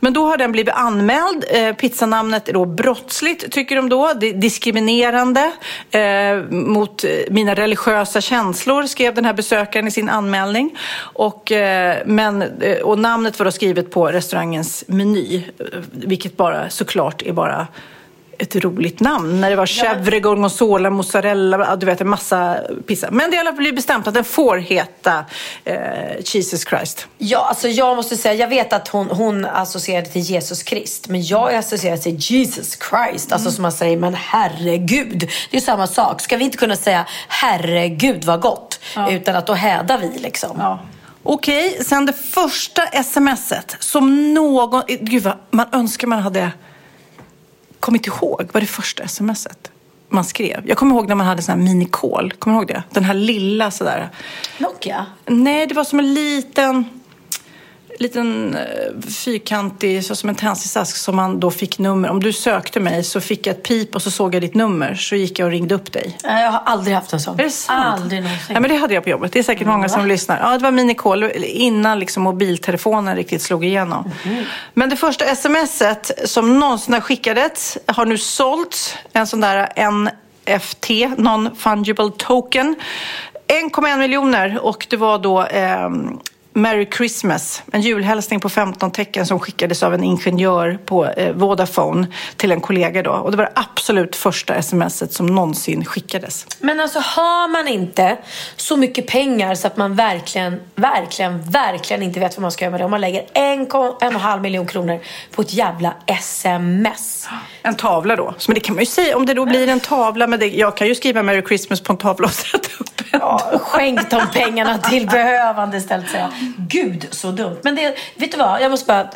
Men då har den blivit anmäld. Eh, pizzanamnet är då brottsligt tycker de då. Det är diskriminerande eh, mot mina religiösa känslor skrev den här besökaren i sin anmälning. Och, eh, men, eh, och namnet var då skrivet på restaurangens meny. Eh, vilket bara såklart är bara ett roligt namn. När det var chèvre, gorgonzola, mozzarella, ja, du vet en massa pizza. Men det har blivit bestämt att den får heta eh, Jesus Christ. Ja, alltså jag måste säga, jag vet att hon, hon associerade till Jesus Krist. Men jag associerar till Jesus Christ. Alltså som man säger, men herregud. Det är samma sak. Ska vi inte kunna säga herregud vad gott? Utan att då hädar vi liksom. Ja. Okej, sen det första smset som någon... Gud vad man önskar man hade kommit ihåg. Vad det första smset man skrev. Jag kommer ihåg när man hade sån här minikol. Kommer du ihåg det? Den här lilla sådär. Nokia? Nej, det var som en liten liten eh, fyrkantig, så som en tändsticksask som man då fick nummer. Om du sökte mig så fick jag ett pip och så såg jag ditt nummer. Så gick jag och ringde upp dig. Nej, Jag har aldrig haft en sån. Är det sant? Aldrig någonsin. Ja, men det hade jag på jobbet. Det är säkert många som lyssnar. Ja, det var minikol innan liksom mobiltelefonen riktigt slog igenom. Mhm. Men det första smset som någonsin har skickats har nu sålts. En sån där NFT, Non-Fungible Token. 1,1 miljoner och det var då ehm, Merry Christmas, en julhälsning på 15 tecken som skickades av en ingenjör på eh, Vodafone till en kollega då. Och det var det absolut första smset som någonsin skickades. Men alltså har man inte så mycket pengar så att man verkligen, verkligen, verkligen inte vet vad man ska göra med det. Om man lägger en, en och halv miljon kronor på ett jävla sms. En tavla då. Men det kan man ju säga om det då blir en tavla. Men det, jag kan ju skriva Merry Christmas på en tavla och sätta upp. Ja, skänk de pengarna till behövande istället säger. Gud så dumt. Men det, vet du vad, jag måste bara, eh,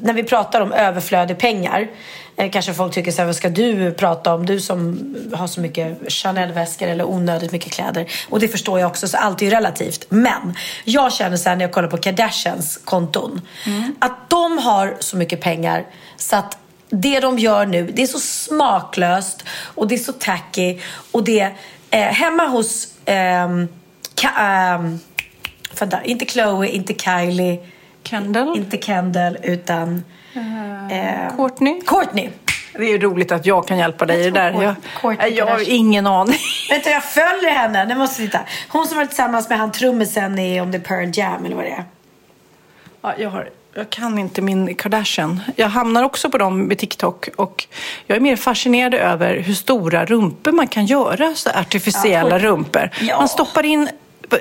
när vi pratar om överflödig pengar. eh, Kanske folk tycker så här, vad ska du prata om? Du som har så mycket Chanel-väskor eller onödigt mycket kläder. Och det förstår jag också, så allt är ju relativt. Men jag känner så här när jag kollar på Kardashians konton. Att de har så mycket pengar så att det de gör nu, det är så smaklöst och det är så tacky. Och det eh, hemma hos Ka- ehm, vänta, inte Chloe, inte Kylie, Kendall? inte Kendall, utan eh, Courtney? Courtney. Det är ju roligt att jag kan hjälpa dig i det där. Jag, Courtney jag har ingen aning. Vet du, jag följer henne. Nu måste titta. Hon som var tillsammans med han trummisen i om det är Pearl Jam eller vad det är. Ja, jag har Jag kan inte min Kardashian. Jag hamnar också på dem med TikTok och jag är mer fascinerad över hur stora rumpor man kan göra, så artificiella rumpor. Ja. Man stoppar in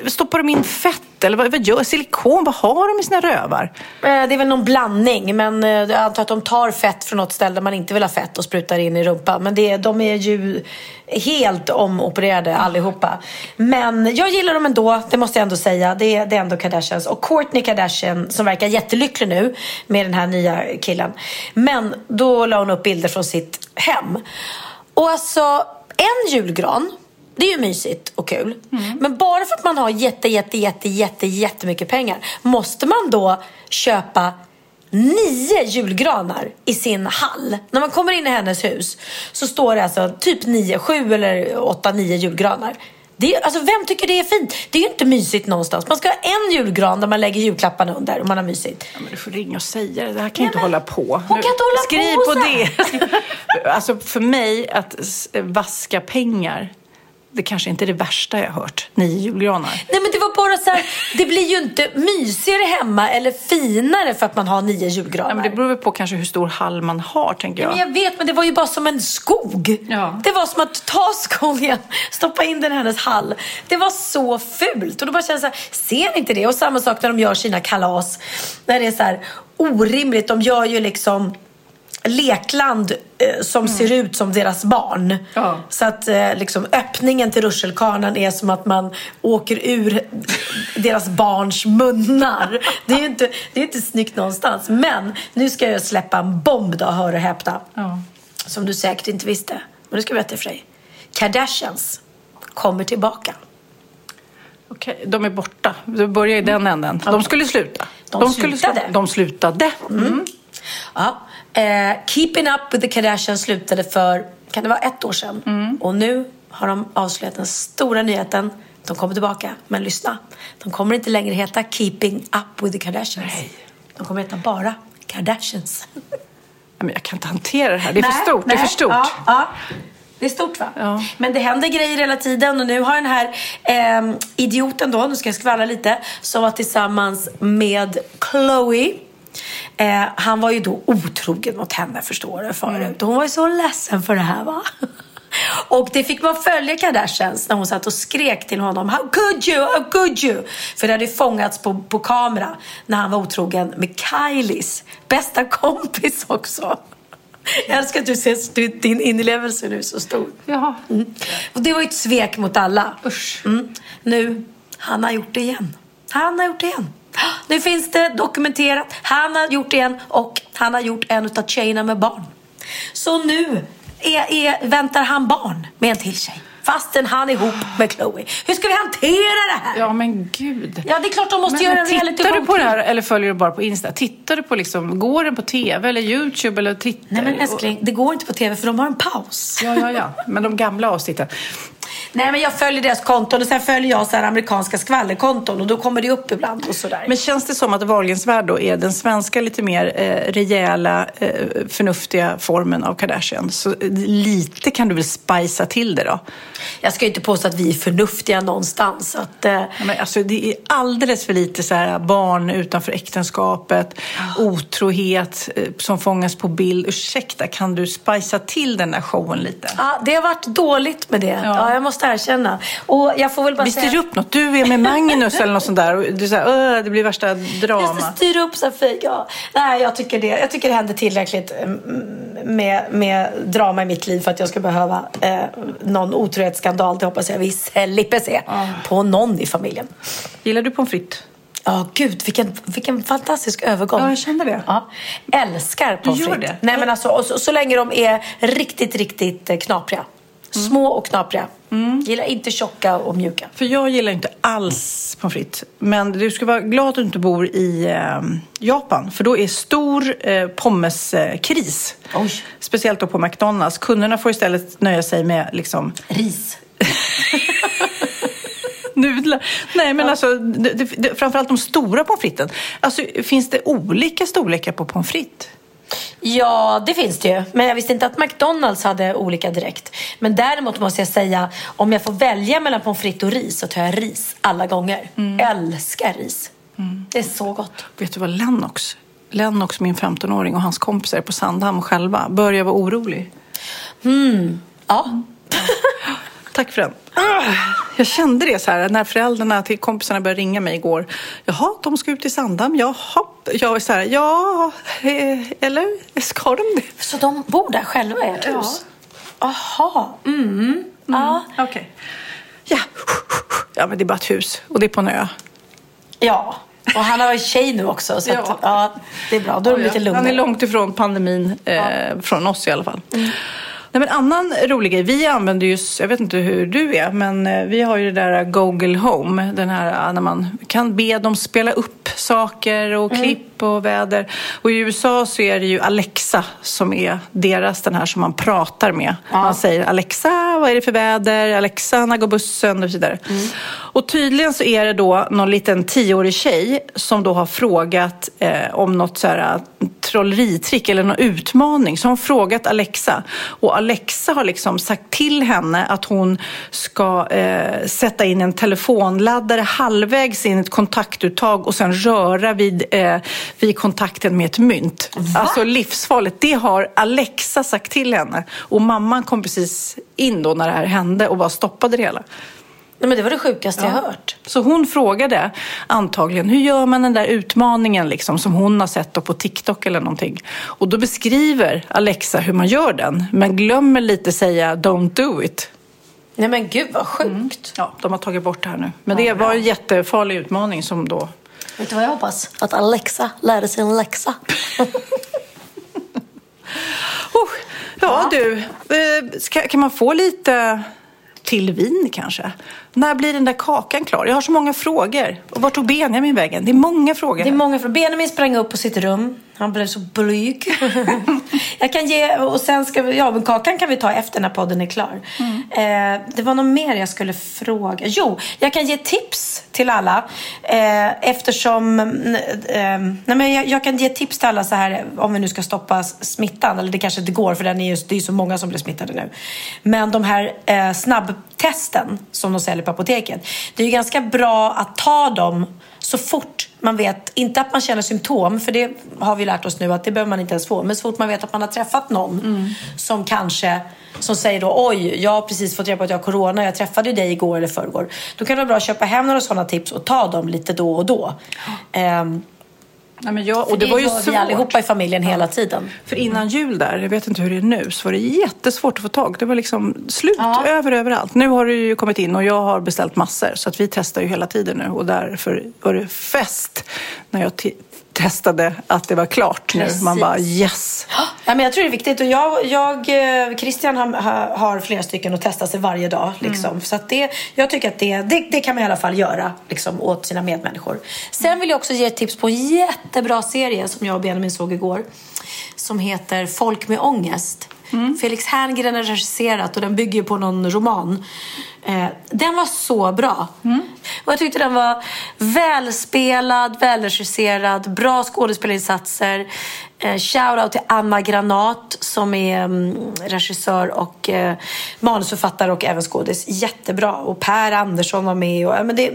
Stoppar de in fett eller vad, vad gör Silikon? Vad har de i sina rövar? Eh, det är väl någon blandning, men eh, jag antar att de tar fett från något ställe där man inte vill ha fett och sprutar in i rumpan. Men det, de är ju helt omopererade allihopa. Men jag gillar dem ändå, det måste jag ändå säga. Det är, det är ändå Kardashians. Och Kourtney Kardashian, som verkar jättelycklig nu med den här nya killen. Men då la hon upp bilder från sitt hem. Och alltså, en julgran det är ju mysigt och kul. Men bara för att man har jätte, jätte, jätte, jätte, jättemycket pengar måste man då köpa nio julgranar i sin hall. När man kommer in i hennes hus så står det alltså typ nio, sju eller åtta, nio julgranar. Det är, alltså, vem tycker det är fint? Det är ju inte mysigt någonstans. Man ska ha en julgran där man lägger julklapparna under och man har mysigt. Ja, men du får ringa och säga det. Det här kan Nej, inte men hålla på. hon kan inte hålla Skriv på på det. alltså för mig att vaska pengar, det kanske inte är det värsta jag har hört. Nio julgranar. Nej men det var bara så här, det blir ju inte mysigare hemma eller finare för att man har nio julgranar. Ja, men det beror väl på kanske hur stor hall man har, tänker jag. Men jag vet, men det var ju bara som en skog. Ja. Det var som att ta skogen, stoppa in den i hennes hall. Det var så fult. Och då bara kände jag så här, ser ni inte det? Och samma sak när de gör sina kalas. När det är så här orimligt. De gör ju liksom lekland eh, som ser ut som deras barn. Ja. Så att eh, liksom, öppningen till rutschkanan är som att man åker ur deras barns munnar. Det är ju inte, det är inte snyggt någonstans. Men nu ska jag släppa en bomb då, hör och häpna. Ja. Som du säkert inte visste. Men nu ska jag berätta för dig. Kardashians kommer tillbaka. Okej, de är borta. Det börjar i den änden. De skulle sluta. De skulle slutade. sluta. De slutade. Mm. Ja. Eh, Keeping Up with the Kardashians slutade för, kan det vara ett år sedan? Och nu har de avslöjat den stora nyheten. De kommer tillbaka. Men lyssna. De kommer inte längre heta Keeping Up with the Kardashians. De kommer heta bara Kardashians. Men jag kan inte hantera det här. Det är för Nej, stort. Det är nej, för stort. Ja, ja. Det är stort va? Ja. Men det händer grejer hela tiden och nu har den här eh, idioten då, nu ska jag skvallra lite, som var tillsammans med Chloe. Eh, han var ju då otrogen mot henne förstår du förut. Hon var ju så ledsen för det här va. Och det fick man följa Kardashians när hon satt och skrek till honom How could you, how could you? För det hade fångats på, på kamera när han var otrogen med Kylies bästa kompis också. Jag älskar att du ser din inlevelse nu så stor. Jaha. Mm. Och det var ju ett svek mot alla. Usch. Mm. Nu, han har gjort det igen. Han har gjort det igen. Nu finns det dokumenterat. Han har gjort det igen och han har gjort en av tjejerna med barn. Så nu är, är, väntar han barn med en till tjej. Fastän han är ihop med Chloe. Hur ska vi hantera det här? Ja, men gud. Ja, det är klart de måste Men, göra en reality tittar du på det här eller följer du bara på Insta? Tittar du på liksom, går den på TV eller YouTube eller tittar? Nej men älskling, det går inte på tv för de har en paus. Ja, ja, ja. Men de gamla avsnitten. Nej men jag följer deras konton och sen följer jag så amerikanska skvallerkonton och då kommer det upp ibland och sådär. Men känns det som att Wahlgrens värld då är den svenska lite mer eh, rejäla, eh, förnuftiga formen av Kardashian? Så eh, lite kan du väl spicea till det då? Jag ska ju inte påstå att vi är förnuftiga någonstans. Att, eh, Ja, men alltså, det är alldeles för lite så här, barn utanför äktenskapet, otrohet eh, som fångas på bild. Ursäkta, kan du spicea till den där showen lite? ja, det har varit dåligt med det. Ja. Ja. jag måste erkänna. Och jag får väl bara Vi säga... styr upp något. Du är med Magnus eller något sånt där. Och så här, "Åh, det blir värsta Just drama. styra upp Sofie. Ja. Nej, jag tycker, det, jag tycker det händer tillräckligt mm, med, med drama i mitt liv för att jag ska behöva eh, någon otrohetsskandal. Det hoppas jag vi slipper se på någon i familjen. Gillar du pommes frites? Ja, gud, vilken, vilken fantastisk övergång. Ja, jag kände det. Ja. Älskar pommes Du frites. det? Nej, men alltså, så, så länge de är riktigt, riktigt eh, knapriga. Mm. Små och knapriga. Gillar inte tjocka och mjuka. För jag gillar inte alls pommes frites. Men du ska vara glad att du inte bor i eh, Japan. För då är stor eh, pommeskris. Oj. Speciellt då på McDonalds. Kunderna får istället nöja sig med liksom Ris. nudlar. Nej, men alltså det, det, det, framförallt de stora pommes fritesen. Alltså, finns det olika storlekar på pommes frites? Ja, det finns det ju. Men jag visste inte att McDonalds hade olika direkt. Men däremot måste jag säga, om jag får välja mellan pommes frites och ris så tar jag ris alla gånger. Mm. Älskar ris. Det är så gott. Vet du vad Lennox Lennox, min 15-åring, och hans kompisar på Sandhamn själva. Börjar vara orolig. Ja. Tack för den. Jag kände det så här när föräldrarna till kompisarna började ringa mig igår. Jaha, de ska ut till Sandhamn. Jaha. Jag var så här, ja, eh, eller ska de det? Så de bor där själva i ert Ja. hus? Jaha. Mm. Ja. Okej. Ja. ja, men det är bara ett hus och det är på en ö. ja. Och han har ju tjej nu också. Så Ja. att, ja, det är bra. Då är de lite Han är lugnare. långt ifrån pandemin, eh, från oss i alla fall. Nej, men annan rolig grej, vi använder ju, jag vet inte hur du är, men eh, vi har ju det där Google Home, den här eh, när man kan be dem spela upp saker och klipp och väder. Och i USA så är det ju Alexa som är deras, den här som man pratar med. Man säger Alexa, vad är det för väder? Alexa, när går bussen? Och så vidare. Och tydligen så är det då någon liten tioårig tjej som då har frågat eh, om något så här eh, trolleritrick eller någon utmaning. Så har hon frågat Alexa. Och Alexa har liksom sagt till henne att hon ska eh, sätta in en telefonladdare halvvägs in i ett kontaktuttag och sen röra vid, eh, vid kontakten med ett mynt. Alltså livsfarligt. Det har Alexa sagt till henne. Och mamman kom precis in då när det här hände och bara stoppade det hela. Nej, men det var det sjukaste jag hört. Så hon frågade antagligen, hur gör man den där utmaningen liksom, som hon har sett på TikTok eller någonting? Och då beskriver Alexa hur man gör den, men glömmer lite säga don't do it. Nej men gud vad sjukt. Ja, de har tagit bort det här nu. Men det var en jättefarlig utmaning som då... Vet du vad jag hoppas? Att Alexa lärde sig en läxa. Oh, ja, du, eh, ska, kan man få lite till vin kanske? När blir den där kakan klar? Jag har så många frågor. Och vart tog Benjamin vägen? Det är många frågor. Det är många från Benjamin sprang upp på sitt rum. Han blev så blyg. jag kan ge, och sen ska vi, ja men kakan kan vi ta efter när podden är klar. Eh, det var något mer jag skulle fråga. Jo, jag kan ge tips till alla. Eh, eftersom, eh, nej men jag, jag kan ge tips till alla så här om vi nu ska stoppa smittan. Eller det kanske inte går för den är ju, det är så många som blir smittade nu. Men de här eh, snabbtesten som de säljer på apoteket. Det är ju ganska bra att ta dem så fort man vet, inte att man känner symptom, för det har vi lärt oss nu att det behöver man inte ens få, men så fort man vet att man har träffat någon som kanske som säger då oj, jag har precis fått reda på att jag har corona, jag träffade dig igår eller förrgår. Då kan det vara bra att köpa hem några sådana tips och ta dem lite då och då. Ehm, Nej, men jag, och det, var ju gör vi svårt. allihopa i familjen hela tiden. För innan jul där, jag vet inte hur det är nu, så var det jättesvårt att få tag. Det var liksom slut Ja. över överallt. Nu har det ju kommit in och jag har beställt massor. Så att vi testar ju hela tiden nu. Och därför var det fest när jag testade att det var klart nu. Precis. Man bara yes. Ja, men jag tror det är viktigt. Och jag, jag, eh, Christian har, har- flera stycken att testa sig varje dag. Liksom. Så att det, jag tycker att det, det, det kan man i alla fall göra liksom, åt sina medmänniskor. Sen vill jag också ge ett tips på en jättebra serie som jag och Benjamin såg igår. Som heter Folk med ångest. Felix Herngren har regisserat och den bygger på någon roman. Eh, den var så bra. Och jag tyckte den var välspelad, välregisserad, bra skådespelarinsatser. Eh, Shoutout till Anna Granat som är mm, regissör och eh, manusförfattare och även skådis. Jättebra. Och Per Andersson var med. Och, men det,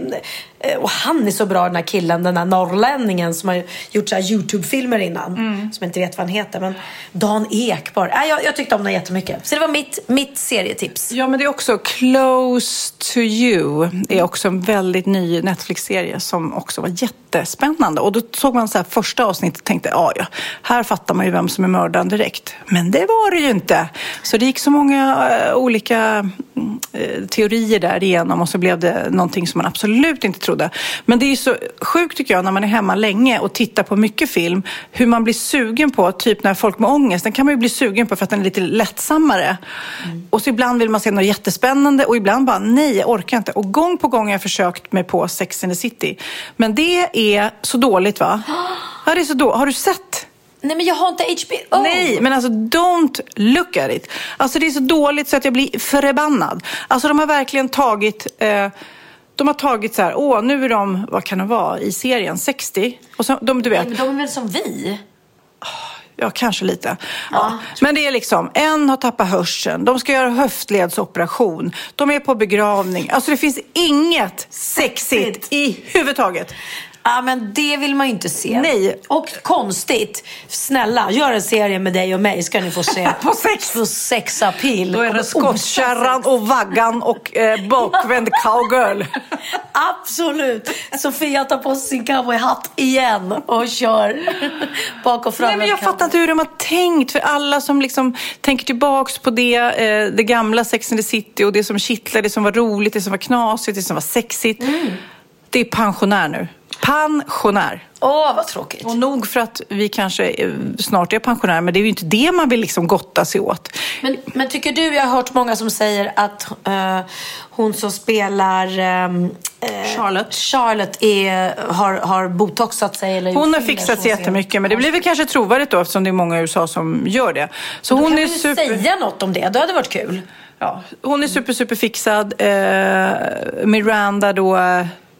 och han är så bra den här killen, den här norrlänningen som har gjort så här Youtube-filmer innan. Som jag inte vet vad han heter. Men Dan Ekborg. Ja, jag, jag tyckte om den jättemycket. Så det var mitt, mitt serietips. Ja, men det är också Close to you. Det är också en väldigt ny Netflix-serie som också var jättespännande. Och då såg man så här första avsnittet och tänkte, ja, ja, här fattar man ju vem som är mördaren direkt. Men det var det ju inte. Så det gick så många eh, olika mm, eh, teorier där igenom och så blev det någonting som man absolut inte trodde. Men det är så sjukt tycker jag när man är hemma länge och tittar på mycket film, hur man blir sugen på, typ när folk med ångest, den kan man ju bli sugen på för att den är lite lättsammare. Och så ibland vill man se något jättespännande och ibland bara nej, jag orkar inte. Och gång på gång har jag försökt mig på Sex and the City. Men det är så dåligt va? Ja, det är så dåligt. Har du sett? Nej, men jag har inte HBO. Nej, men alltså don't look at it. Alltså det är så dåligt så att jag blir förbannad. Alltså de har verkligen tagit... Eh, de har tagit så här, åh nu är de, vad kan det vara, i serien 60? Och så, de, du vet, Men de är väl som vi? Ja, kanske lite. Ja. Men det är liksom, en har tappat hörseln, de ska göra höftledsoperation, de är på begravning. Alltså det finns inget sexigt i huvud taget. Ja, men det vill man ju inte se. Nej. Och konstigt. Snälla, gör en serie med dig och mig ska ni få se. På sex. På sexapil. Då är det skottkärran och vaggan och eh, bakvänd cowgirl. Absolut. Sofia tar på sig sin cowboyhatt igen och kör bak och fram. Nej, men jag fattar inte hur de har tänkt. För alla som liksom tänker tillbaks på det, eh, det gamla Sex and the City och det som kittlade, det som var roligt, det som var knasigt, det som var sexigt. Det är pensionär nu. Pensionär. Åh, vad tråkigt. Och nog för att vi kanske eh, snart är pensionärer, men det är ju inte det man vill liksom gotta sig åt. Men, men tycker du, jag har hört många som säger att eh, hon som spelar eh, Charlotte. Charlotte är, har, har botoxat sig eller Hon har fixat sig jättemycket, men det blir väl kanske trovärdigt då eftersom det är många i USA som gör det. Så Då hon kan är du super... säga något om det, det hade varit kul. Ja, hon är super, super fixad. Eh, Miranda då,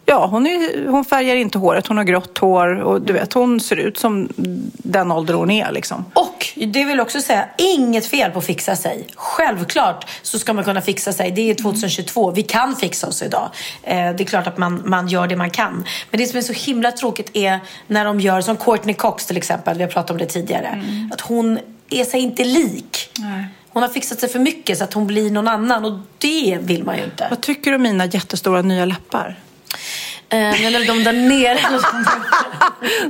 ja hon, är, hon färgar inte håret, hon har grått hår och du vet, hon ser ut som den ålder hon är liksom. Och det vill också säga, inget fel på att fixa sig. Självklart så ska man kunna fixa sig. Det är 2022, vi kan fixa oss idag. Eh, det är klart att man, man gör det man kan. Men det som är så himla tråkigt är när de gör, som Courtney Cox till exempel, vi har pratat om det tidigare. Att hon är sig inte lik. Hon har fixat sig för mycket så att hon blir någon annan och det vill man ju inte. Vad tycker du om mina jättestora nya läppar? Eh, men eller de där nere.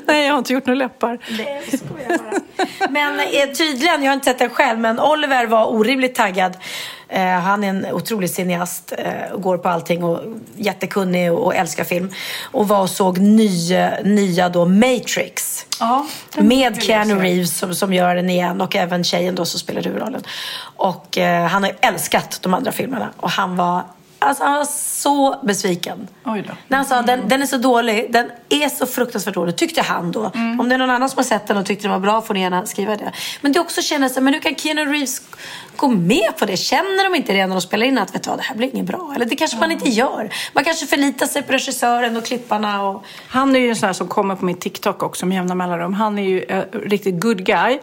Nej, jag har inte gjort några läppar. Nej, jag skojar bara. Men eh, tydligen, jag har inte sett den själv, men Oliver var orimligt taggad. Eh, han är en otrolig cineast och går på allting och jättekunnig och, älskar film. Och var och såg ny, nya då Matrix. Ja, Med Keanu Reeves som, som gör den igen och även tjejen då som spelar huvudrollen. Och eh, han har älskat de andra filmerna och han var Alltså han var så besviken. Oj då. När han sa den, den är så dålig, den är så fruktansvärt dålig, tyckte han då. Mm. Om det är någon annan som har sett den och tyckte den var bra får ni gärna skriva det. Men det också känner sig, men hur kan Keanu Reeves gå med på det? Känner de inte redan när de spelar in att vet du det här blir inget bra? Eller det kanske man inte gör. Man kanske förlitar sig på regissören och klipparna och... Han är ju en sån här som kommer på min TikTok också med jämna mellanrum. Han är ju eh, riktigt good guy.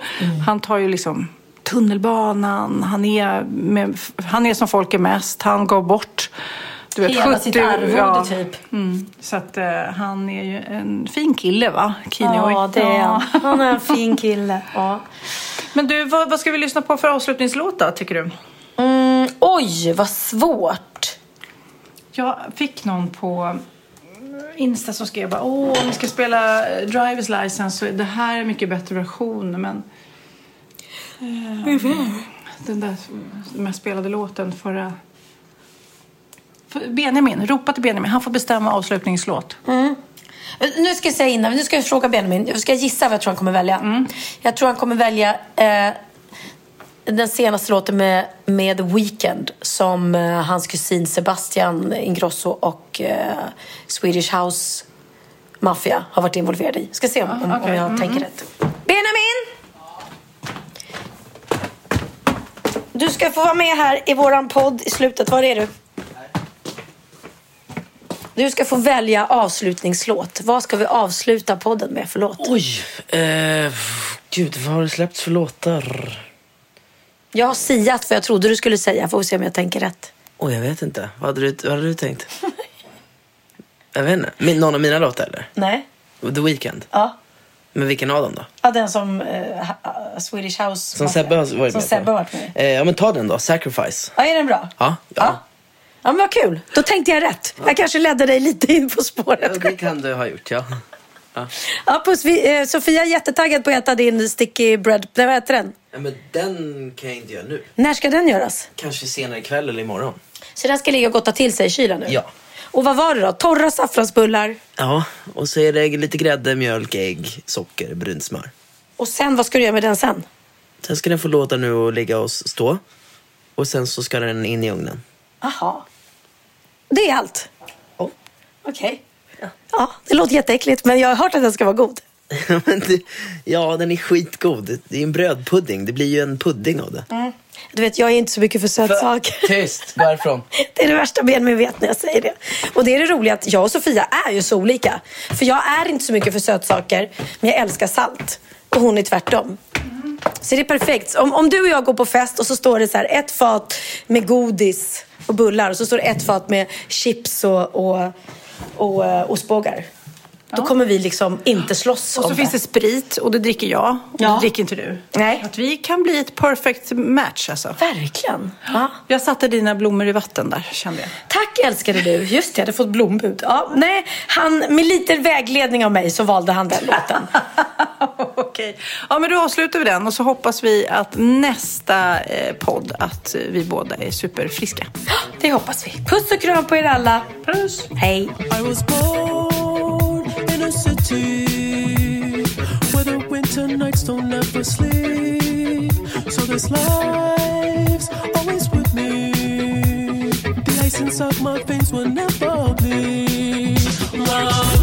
Han tar ju liksom tunnelbanan, han är, med, han är som folk är mest. Han gav bort du vet, Hela sitt arvode, typ. Mm, så att eh, han är ju en fin kille va? Kino. Ja, det är han. Han är en fin kille. Ja. Men du, vad, vad ska vi lyssna på för avslutningslåt då, tycker du? Mm, oj, vad svårt. Jag fick någon på Insta som skrev bara åh, om vi ska spela eh, Drivers License så är det här är mycket bättre version men eh, den där som jag spelade låten förra för Benjamin, ropa till Benjamin, han får bestämma avslutningslåt. Nu ska jag säga innan, nu ska jag fråga Benjamin. Jag ska gissa vad jag tror han kommer välja. Jag tror han kommer välja eh, den senaste låten med, med The Weeknd som eh, hans kusin Sebastian Ingrosso och eh, Swedish House Mafia har varit involverade i. Ska se om, om, om jag tänker rätt. Benjamin! Du ska få vara med här i våran podd i slutet. Var är du? Du ska få välja avslutningslåt. Vad ska vi avsluta podden med för låt? Oj! Eh, gud, vad har det släppts för låtar? Jag har siat vad jag trodde du skulle säga. Får vi se om jag tänker rätt. Oj, jag vet inte. Vad hade du, vad hade du tänkt? jag vet inte. Min, någon av mina låtar eller? Nej. The Weeknd? Ja. Men vilken av dem då? ja den som eh, ha- Swedish House. Som Sebbe har varit Som med Sebbe på? varit med. Eh, ja, men ta den då. Sacrifice. Ja, är den bra? Ja, ja. Ja. Ja, men vad kul. Då tänkte jag rätt. Jag kanske ledde dig lite in på Ja, spåret. det kan du ha gjort, ja. ja. Ja, puss. Vi, eh, Sofia är jättetaggad på att äta din sticky bread. Nej, vad heter den? ja. Men den kan jag inte göra nu. När ska den göras? Kanske senare ikväll eller imorgon. Så den ska ligga och gotta till sig i kylen nu? Ja. Och vad var det då? Torra saffransbullar. Ja, och så är det lite grädde, mjölk, ägg, socker, brunt smör. Och sen, vad ska du göra med den sen? Sen ska den få låta nu och ligga och stå. Och sen så ska den in i ugnen. Aha. Det är allt? Ja. Okej. Ja, det låter jätteäckligt, men jag har hört att den ska vara god. Ja, den är skitgod. Det är en brödpudding. Det blir ju en pudding av det. Du vet, jag är inte så mycket för sötsaker. Tyst, gå härifrån. Det är det värsta Benjamin vet när jag säger det. Och det är det roliga att jag och Sofia är ju så olika. För jag är inte så mycket för sötsaker, men jag älskar salt. Och hon är tvärtom. Så det är perfekt. Om, om du och jag går på fest och så står det så här ett fat med godis och bullar och så står det ett fat med chips och, och, och uh, ostbågar. Då kommer vi liksom inte slåss Och så om finns det sprit och det dricker jag. Och Ja. det dricker inte du. Nej. Att vi kan bli ett perfect match alltså. Verkligen. Ja. Jag satte dina blommor i vatten där, kände jag. Tack älskade du. Just det, jag hade fått blombud. Ja, nej, han, med lite vägledning av mig så valde han den låten. Okej. Ja, men då avslutar vi den och så hoppas vi att nästa eh, podd att eh, vi båda är superfriska. Det hoppas vi. Puss och kram på er alla. Puss! Hej. empty. Where the winter nights don't ever sleep. So this life's always with me. The ice inside my veins will never bleed. Love.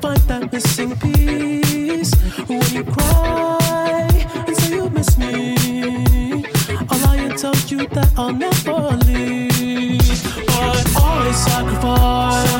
find that missing piece. When you cry and say you miss me, I'll tell you that I'll never leave. But I sacrificed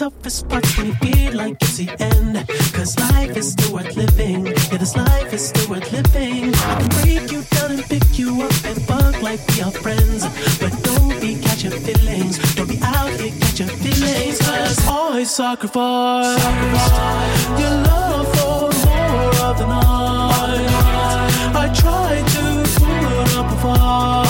toughest parts when you feel like it's the end. Cause life is still worth living. Yeah, this life is still worth living. I can break you down and pick you up and fuck like we are friends. But don't be catching feelings. Don't be out here catching feelings. Cause I sacrifice your love for more of the night. I try to put up a fight.